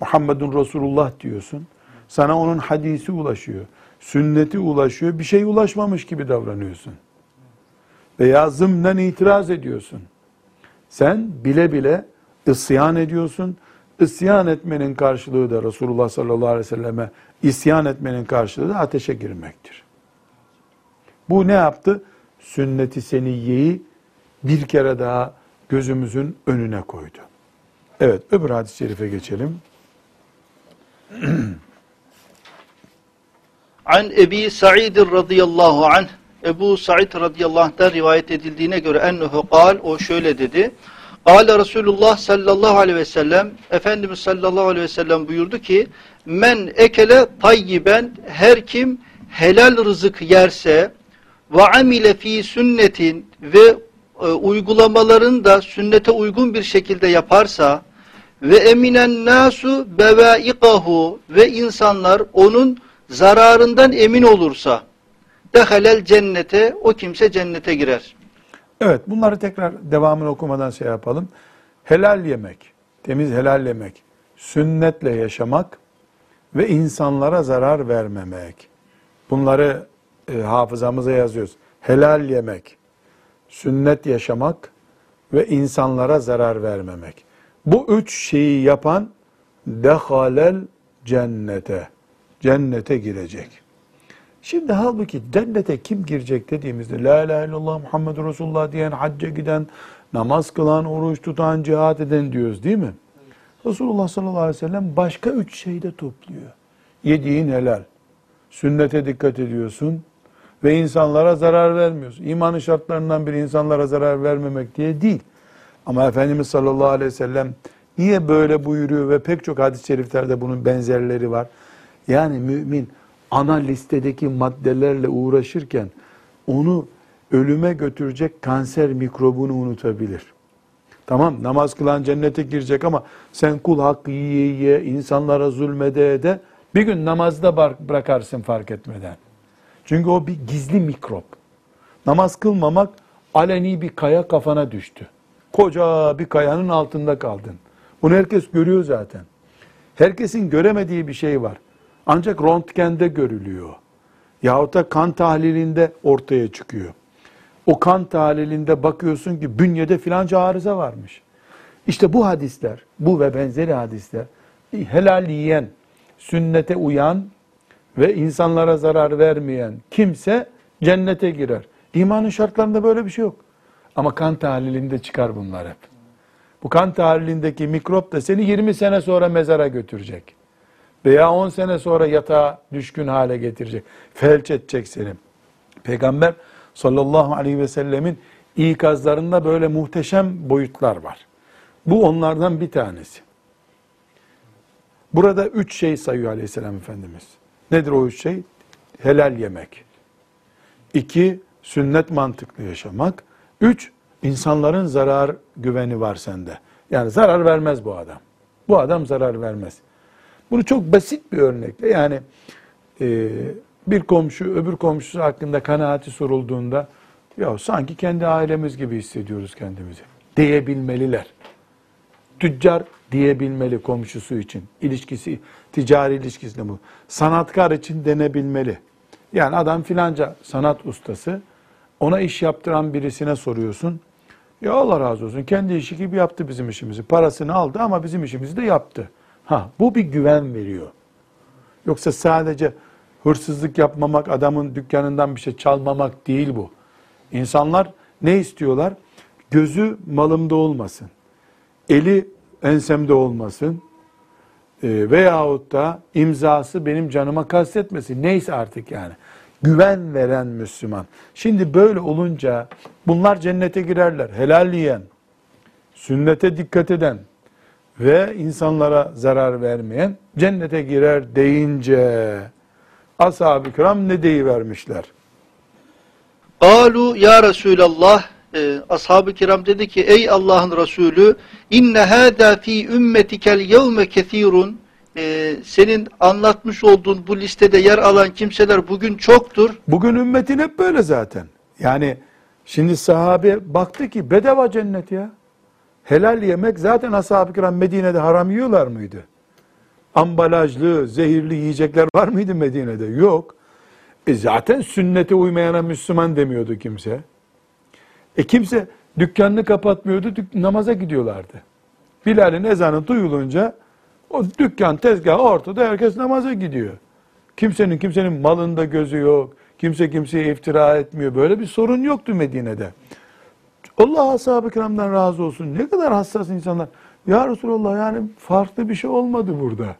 Muhammedun Resulullah diyorsun. Sana onun hadisi ulaşıyor. Sünneti ulaşıyor. Bir şey ulaşmamış gibi davranıyorsun. Veya zımnen itiraz ediyorsun. Sen bile bile isyan ediyorsun. İsyan etmenin karşılığı da Resulullah sallallahu aleyhi ve selleme isyan etmenin karşılığı da ateşe girmektir. Bu ne yaptı? Sünnet-i seniyyeyi bir kere daha gözümüzün önüne koydu. Evet, öbür hadis-i şerife geçelim. An Ebi Sa'id radıyallahu anh Ebu Sa'id radıyallahu anh'tan rivayet edildiğine göre ennehu kal o şöyle dedi. Kale Resulullah sallallahu aleyhi ve sellem Efendimiz sallallahu aleyhi ve sellem buyurdu ki men ekele tayyiben her kim helal rızık yerse ve amile fi sünnetin ve e, uygulamalarını da sünnete uygun bir şekilde yaparsa ve eminen nasu bevaikahu ve insanlar onun zararından emin olursa dehalel cennete o kimse cennete girer. Evet, bunları tekrar devamını okumadan şey yapalım. Helal yemek, temiz helal yemek, sünnetle yaşamak ve insanlara zarar vermemek. Bunları e, hafızamıza yazıyoruz. Helal yemek, sünnet yaşamak ve insanlara zarar vermemek. Bu üç şeyi yapan dehalel cennete, cennete girecek. Şimdi halbuki cennete kim girecek dediğimizde La ilahe illallah Muhammedur Resulullah diyen, hacca giden, namaz kılan, oruç tutan, cihat eden diyoruz değil mi? Resulullah sallallahu aleyhi ve sellem başka üç şeyde topluyor. Yediğin helal, sünnete dikkat ediyorsun ve insanlara zarar vermiyorsun. İmanın şartlarından biri insanlara zarar vermemek diye değil. Ama Efendimiz sallallahu aleyhi ve sellem niye böyle buyuruyor ve pek çok hadis-i şeriflerde bunun benzerleri var. Yani mümin ana listedeki maddelerle uğraşırken onu ölüme götürecek kanser mikrobunu unutabilir. Tamam namaz kılan cennete girecek ama sen kul hakkı yiye yiye insanlara zulmede de bir gün namazda bırakarsın fark etmeden. Çünkü o bir gizli mikrop. Namaz kılmamak aleni bir kaya kafana düştü. Koca bir kayanın altında kaldın. Bunu herkes görüyor zaten. Herkesin göremediği bir şey var. Ancak röntgende görülüyor. Yahut da kan tahlilinde ortaya çıkıyor. O kan tahlilinde bakıyorsun ki bünyede filanca arıza varmış. İşte bu hadisler, bu ve benzeri hadisler helal yiyen, sünnete uyan ve insanlara zarar vermeyen kimse cennete girer. İmanın şartlarında böyle bir şey yok. Ama kan tahlilinde çıkar bunlar hep. Bu kan tahlilindeki mikrop da seni 20 sene sonra mezara götürecek. Veya 10 sene sonra yatağa düşkün hale getirecek. Felç edecek seni. Peygamber sallallahu aleyhi ve sellemin ikazlarında böyle muhteşem boyutlar var. Bu onlardan bir tanesi. Burada üç şey sayıyor aleyhisselam Efendimiz. Nedir o üç şey? Helal yemek. İki, sünnet mantıklı yaşamak. Üç, insanların zarar güveni var sende. Yani zarar vermez bu adam. Bu adam zarar vermez. Bunu çok basit bir örnekle yani e, bir komşu öbür komşusu hakkında kanaati sorulduğunda ya sanki kendi ailemiz gibi hissediyoruz kendimizi diyebilmeliler. Tüccar diyebilmeli komşusu için. ilişkisi, ticari ilişkisinde bu. Sanatkar için denebilmeli. Yani adam filanca sanat ustası ona iş yaptıran birisine soruyorsun. Ya Allah razı olsun kendi işi gibi yaptı bizim işimizi. Parasını aldı ama bizim işimizi de yaptı. Ha, bu bir güven veriyor. Yoksa sadece hırsızlık yapmamak, adamın dükkanından bir şey çalmamak değil bu. İnsanlar ne istiyorlar? Gözü malımda olmasın. Eli ensemde olmasın. E, veyahut da imzası benim canıma kastetmesin. Neyse artık yani. Güven veren Müslüman. Şimdi böyle olunca bunlar cennete girerler. Helal yiyen, sünnete dikkat eden, ve insanlara zarar vermeyen cennete girer deyince ashab-ı kiram ne deyivermişler? Kalu ya Resulallah e, ashab-ı kiram dedi ki ey Allah'ın Resulü inne hâdâ fî ümmetikel yevme kethîrun e, senin anlatmış olduğun bu listede yer alan kimseler bugün çoktur. Bugün ümmetin hep böyle zaten. Yani şimdi sahabe baktı ki bedava cennet ya. Helal yemek zaten ashab-ı kiram Medine'de haram yiyorlar mıydı? Ambalajlı, zehirli yiyecekler var mıydı Medine'de? Yok. E zaten sünnete uymayana Müslüman demiyordu kimse. E kimse dükkanını kapatmıyordu, dük namaza gidiyorlardı. Bilal'in ezanı duyulunca o dükkan tezgahı ortada herkes namaza gidiyor. Kimsenin kimsenin malında gözü yok. Kimse kimseye iftira etmiyor. Böyle bir sorun yoktu Medine'de. Allah ashab-ı kiramdan razı olsun. Ne kadar hassas insanlar. Ya Resulallah yani farklı bir şey olmadı burada.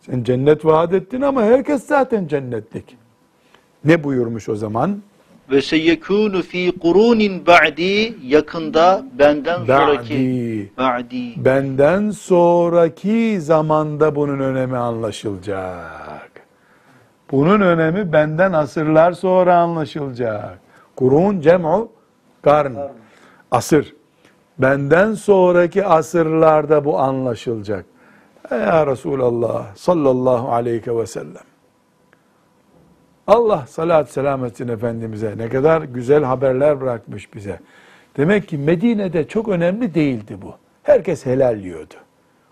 Sen cennet vaat ettin ama herkes zaten cennetlik. Ne buyurmuş o zaman? Ve seyekûnu fî kurûnin ba'di yakında benden sonraki Ba'di. Benden sonraki zamanda bunun önemi anlaşılacak. Bunun önemi benden asırlar sonra anlaşılacak. Kurun cem'u karn. Asır. Benden sonraki asırlarda bu anlaşılacak. Ya Resulallah sallallahu aleyhi ve sellem. Allah salat selam etsin Efendimiz'e. Ne kadar güzel haberler bırakmış bize. Demek ki Medine'de çok önemli değildi bu. Herkes helal yiyordu.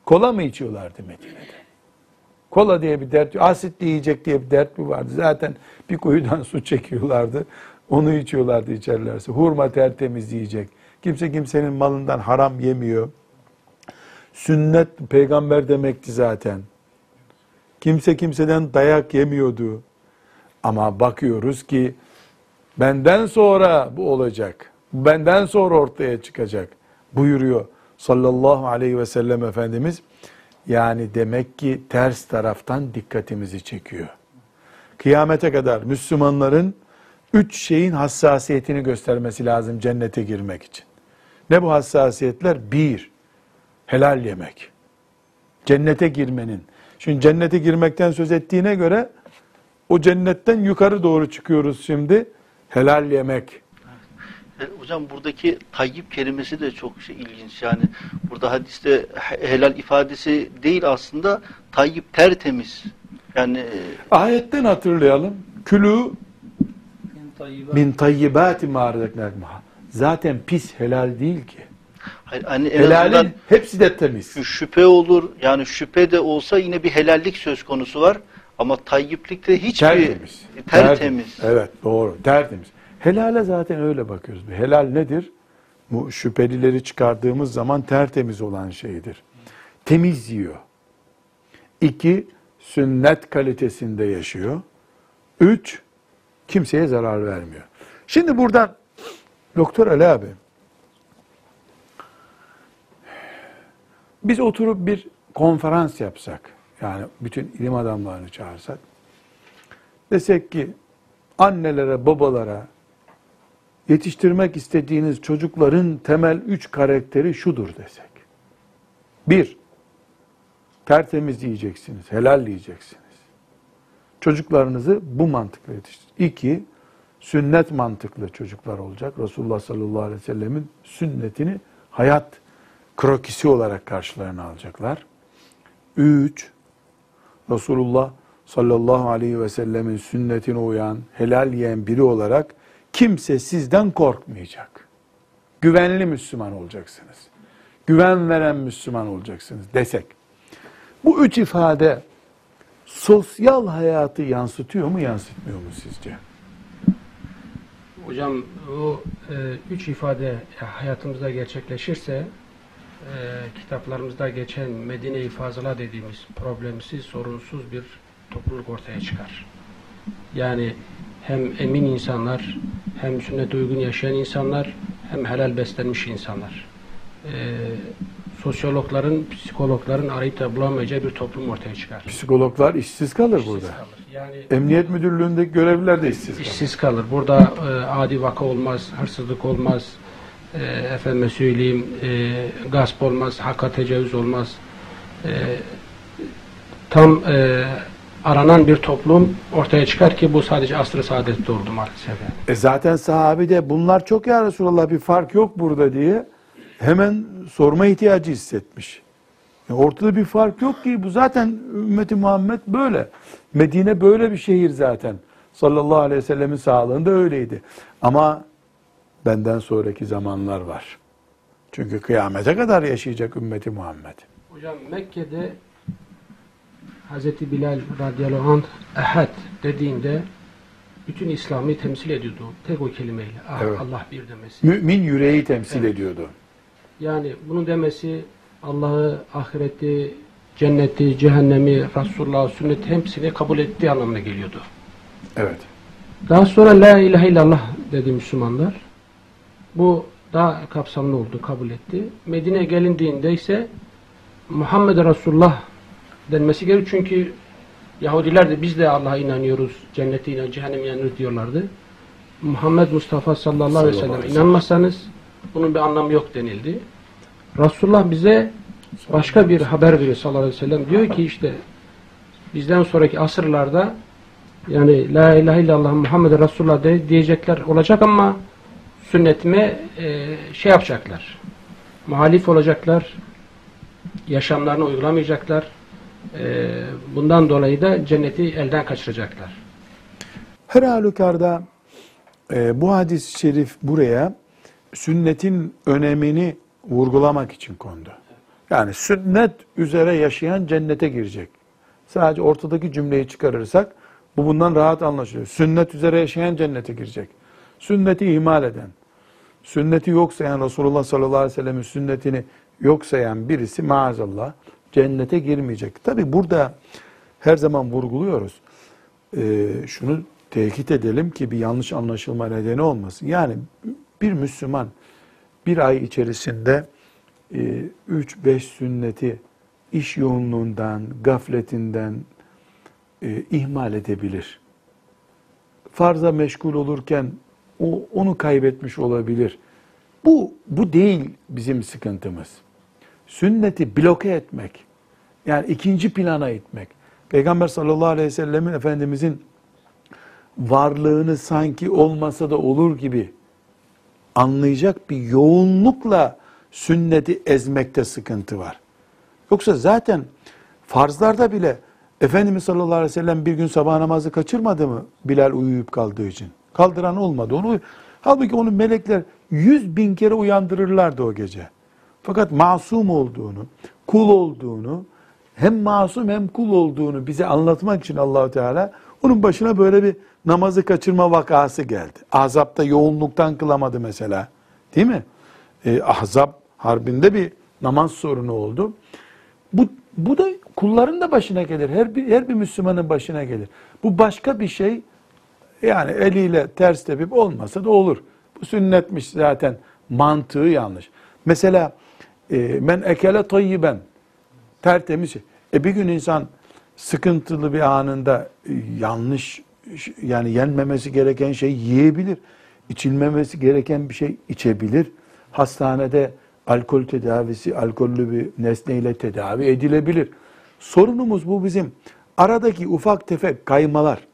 Kola mı içiyorlardı Medine'de? Kola diye bir dert, asitli yiyecek diye bir dert mi vardı? Zaten bir kuyudan su çekiyorlardı. Onu içiyorlardı içerlerse. Hurma tertemiz yiyecek. Kimse kimsenin malından haram yemiyor. Sünnet peygamber demekti zaten. Kimse kimseden dayak yemiyordu. Ama bakıyoruz ki benden sonra bu olacak. Benden sonra ortaya çıkacak. Buyuruyor sallallahu aleyhi ve sellem Efendimiz. Yani demek ki ters taraftan dikkatimizi çekiyor. Kıyamete kadar Müslümanların üç şeyin hassasiyetini göstermesi lazım cennete girmek için. Ne bu hassasiyetler? Bir, helal yemek. Cennete girmenin. Şimdi cennete girmekten söz ettiğine göre o cennetten yukarı doğru çıkıyoruz şimdi. Helal yemek. E, Hocam buradaki tayyip kelimesi de çok şey, ilginç. Yani burada hadiste he- helal ifadesi değil aslında tayyip tertemiz. Yani e, Ayetten hatırlayalım. Külü min tayyibati ma. Zaten pis helal değil ki. hayır, hani en Helalin hepsi de temiz. şüphe olur. Yani şüphe de olsa yine bir helallik söz konusu var. Ama tayyiplikte hiçbir Tertemiz. tertemiz. Evet doğru. Tertemiz. Helale zaten öyle bakıyoruz. Helal nedir? Bu şüphelileri çıkardığımız zaman tertemiz olan şeydir. Temiz yiyor. İki, sünnet kalitesinde yaşıyor. Üç, kimseye zarar vermiyor. Şimdi buradan Doktor Ali abi biz oturup bir konferans yapsak yani bütün ilim adamlarını çağırsak desek ki annelere babalara yetiştirmek istediğiniz çocukların temel üç karakteri şudur desek. Bir, tertemiz yiyeceksiniz, helal yiyeceksiniz. Çocuklarınızı bu mantıkla yetiştir. İki, sünnet mantıklı çocuklar olacak. Resulullah sallallahu aleyhi ve sellemin sünnetini hayat krokisi olarak karşılarına alacaklar. Üç, Resulullah sallallahu aleyhi ve sellemin sünnetine uyan, helal yiyen biri olarak kimse sizden korkmayacak. Güvenli Müslüman olacaksınız. Güven veren Müslüman olacaksınız desek. Bu üç ifade sosyal hayatı yansıtıyor mu yansıtmıyor mu sizce? Hocam o e, üç ifade hayatımızda gerçekleşirse e, kitaplarımızda geçen Medine-i Fazıla dediğimiz problemsiz, sorunsuz bir topluluk ortaya çıkar. Yani hem emin insanlar, hem sünnet uygun yaşayan insanlar, hem helal beslenmiş insanlar. E, sosyologların, psikologların arayıp da bulamayacağı bir toplum ortaya çıkar. Psikologlar işsiz kalır İşsiz burada. kalır. Yani Emniyet müdürlüğündeki görevliler de işsiz kalır. işsiz kalır. Burada e, adi vaka olmaz, hırsızlık olmaz, e, efendime söyleyeyim e, gasp olmaz, hakka tecavüz olmaz. E, tam e, aranan bir toplum ortaya çıkar ki bu sadece asr-ı saadette oldu maalesef. E zaten sahabe de bunlar çok ya Resulallah bir fark yok burada diye hemen sorma ihtiyacı hissetmiş. E ortada bir fark yok ki bu zaten ümmeti Muhammed böyle. Medine böyle bir şehir zaten. Sallallahu aleyhi ve sellemin sağlığında öyleydi. Ama benden sonraki zamanlar var. Çünkü kıyamete kadar yaşayacak ümmeti Muhammed. Hocam Mekke'de Hazreti Bilal radıyallahu anh ehad dediğinde bütün İslam'ı temsil ediyordu. Tek o kelimeyle. Ah, Evet. Allah bir demesi. Mümin yüreği temsil Evet. ediyordu. Yani bunu demesi Allah'ı, ahireti, cenneti, cehennemi, Resulullah, sünneti hepsini kabul ettiği anlamına geliyordu. Evet. Daha sonra La ilahe illallah dedi Müslümanlar. Bu daha kapsamlı oldu, kabul etti. Medine gelindiğinde ise Muhammed Resulullah denmesi gerekiyor. Çünkü Yahudiler de biz de Allah'a inanıyoruz, cennete inanıyoruz, cehenneme inanıyoruz diyorlardı. Muhammed Mustafa sallallahu aleyhi ve sellem inanmazsanız bunun bir anlamı yok denildi. Resulullah bize başka bir haber veriyor sallallahu aleyhi ve sellem. Diyor ki işte bizden sonraki asırlarda yani La ilahe illallah Muhammed Resulullah de, diyecekler olacak ama sünnetime e, şey yapacaklar. Muhalif olacaklar. Yaşamlarını uygulamayacaklar. E, bundan dolayı da cenneti elden kaçıracaklar. Her halükarda e, bu hadis-i şerif buraya sünnetin önemini vurgulamak için kondu. Yani sünnet üzere yaşayan cennete girecek. Sadece ortadaki cümleyi çıkarırsak bu bundan rahat anlaşılıyor. Sünnet üzere yaşayan cennete girecek. Sünneti ihmal eden, sünneti yok sayan Resulullah sallallahu aleyhi ve sellem'in sünnetini yok sayan birisi maazallah cennete girmeyecek. Tabi burada her zaman vurguluyoruz. Ee, şunu tekit edelim ki bir yanlış anlaşılma nedeni olmasın. Yani bir Müslüman bir ay içerisinde 3-5 sünneti iş yoğunluğundan, gafletinden e, ihmal edebilir. Farza meşgul olurken o onu kaybetmiş olabilir. Bu bu değil bizim sıkıntımız. Sünneti bloke etmek, yani ikinci plana itmek. Peygamber sallallahu aleyhi ve sellemin Efendimizin varlığını sanki olmasa da olur gibi anlayacak bir yoğunlukla sünneti ezmekte sıkıntı var. Yoksa zaten farzlarda bile Efendimiz sallallahu aleyhi ve sellem bir gün sabah namazı kaçırmadı mı Bilal uyuyup kaldığı için? Kaldıran olmadı. Onu Halbuki onu melekler yüz bin kere uyandırırlardı o gece. Fakat masum olduğunu, kul olduğunu, hem masum hem kul olduğunu bize anlatmak için Allahu Teala onun başına böyle bir namazı kaçırma vakası geldi. Ahzap'ta yoğunluktan kılamadı mesela. Değil mi? Ee, Ahzab harbinde bir namaz sorunu oldu. Bu, bu da kulların da başına gelir. Her bir, her bir Müslümanın başına gelir. Bu başka bir şey. Yani eliyle ters tepip olmasa da olur. Bu sünnetmiş zaten. Mantığı yanlış. Mesela e, ben ekele tayyiben tertemiz. E bir gün insan sıkıntılı bir anında e, yanlış yani yenmemesi gereken şey yiyebilir. İçilmemesi gereken bir şey içebilir. Hastanede alkol tedavisi, alkollü bir nesneyle tedavi edilebilir. Sorunumuz bu bizim. Aradaki ufak tefek kaymalar,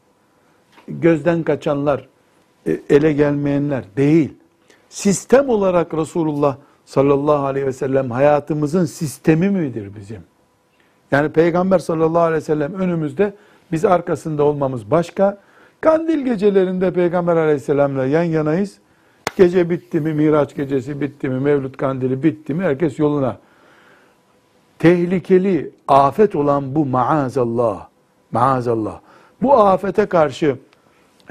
gözden kaçanlar, e, ele gelmeyenler değil. Sistem olarak Resulullah sallallahu aleyhi ve sellem hayatımızın sistemi midir bizim? Yani Peygamber sallallahu aleyhi ve sellem önümüzde, biz arkasında olmamız başka. Kandil gecelerinde Peygamber aleyhisselamla yan yanayız. Gece bitti mi, Miraç gecesi bitti mi, Mevlüt kandili bitti mi herkes yoluna. Tehlikeli, afet olan bu maazallah, maazallah. Bu afete karşı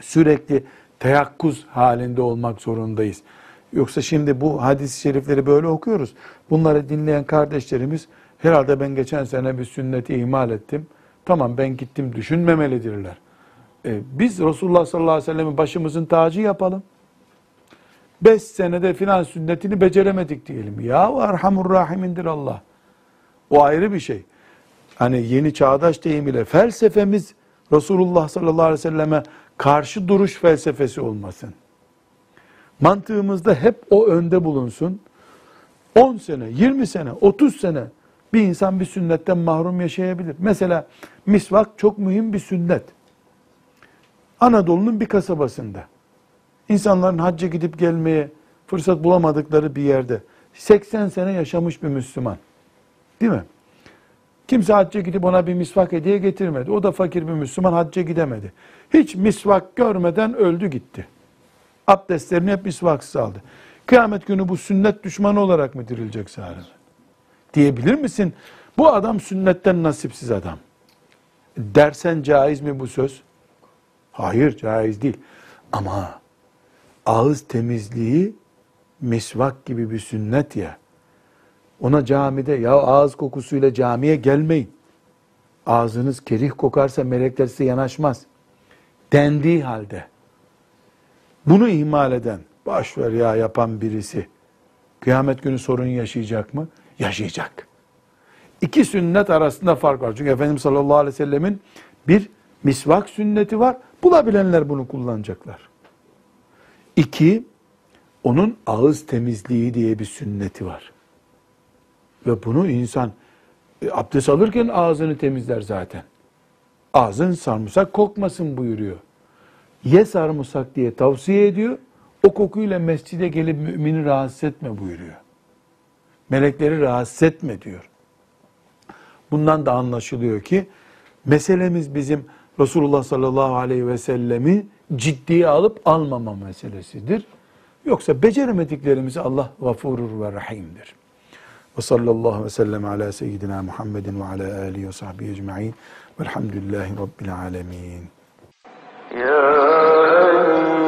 sürekli teyakkuz halinde olmak zorundayız. Yoksa şimdi bu hadis-i şerifleri böyle okuyoruz. Bunları dinleyen kardeşlerimiz herhalde ben geçen sene bir sünneti ihmal ettim. Tamam ben gittim düşünmemelidirler. E, biz Resulullah sallallahu aleyhi ve sellem'i başımızın tacı yapalım. Beş senede filan sünnetini beceremedik diyelim. Ya Erhamur Rahimindir Allah. O ayrı bir şey. Hani yeni çağdaş deyim ile felsefemiz Resulullah sallallahu aleyhi ve selleme karşı duruş felsefesi olmasın. Mantığımızda hep o önde bulunsun. 10 sene, 20 sene, 30 sene bir insan bir sünnetten mahrum yaşayabilir. Mesela misvak çok mühim bir sünnet. Anadolu'nun bir kasabasında insanların hacca gidip gelmeye fırsat bulamadıkları bir yerde 80 sene yaşamış bir Müslüman. Değil mi? Kimse hacca gidip ona bir misvak hediye getirmedi. O da fakir bir Müslüman hacca gidemedi. Hiç misvak görmeden öldü gitti. Abdestlerini hep misvaksız aldı. Kıyamet günü bu sünnet düşmanı olarak mı dirilecek sahibi? Diyebilir misin? Bu adam sünnetten nasipsiz adam. Dersen caiz mi bu söz? Hayır caiz değil. Ama ağız temizliği misvak gibi bir sünnet ya. Ona camide ya ağız kokusuyla camiye gelmeyin. Ağzınız kerih kokarsa melekler size yanaşmaz. Dendiği halde bunu ihmal eden, başver ya yapan birisi kıyamet günü sorun yaşayacak mı? Yaşayacak. İki sünnet arasında fark var. Çünkü Efendimiz sallallahu aleyhi ve sellemin bir misvak sünneti var. Bulabilenler bunu kullanacaklar. İki, onun ağız temizliği diye bir sünneti var. Ve bunu insan e, abdest alırken ağzını temizler zaten. Ağzın sarımsak kokmasın buyuruyor. Ye sarımsak diye tavsiye ediyor. O kokuyla mescide gelip mümini rahatsız etme buyuruyor. Melekleri rahatsız etme diyor. Bundan da anlaşılıyor ki meselemiz bizim Resulullah sallallahu aleyhi ve sellemi ciddiye alıp almama meselesidir. Yoksa beceremediklerimizi Allah gafurur ve rahimdir. Ve sallallahu ve sellem ala seyyidina Muhammedin ve ala alihi ve sahbihi ecma'in velhamdülillahi rabbil alemin. يا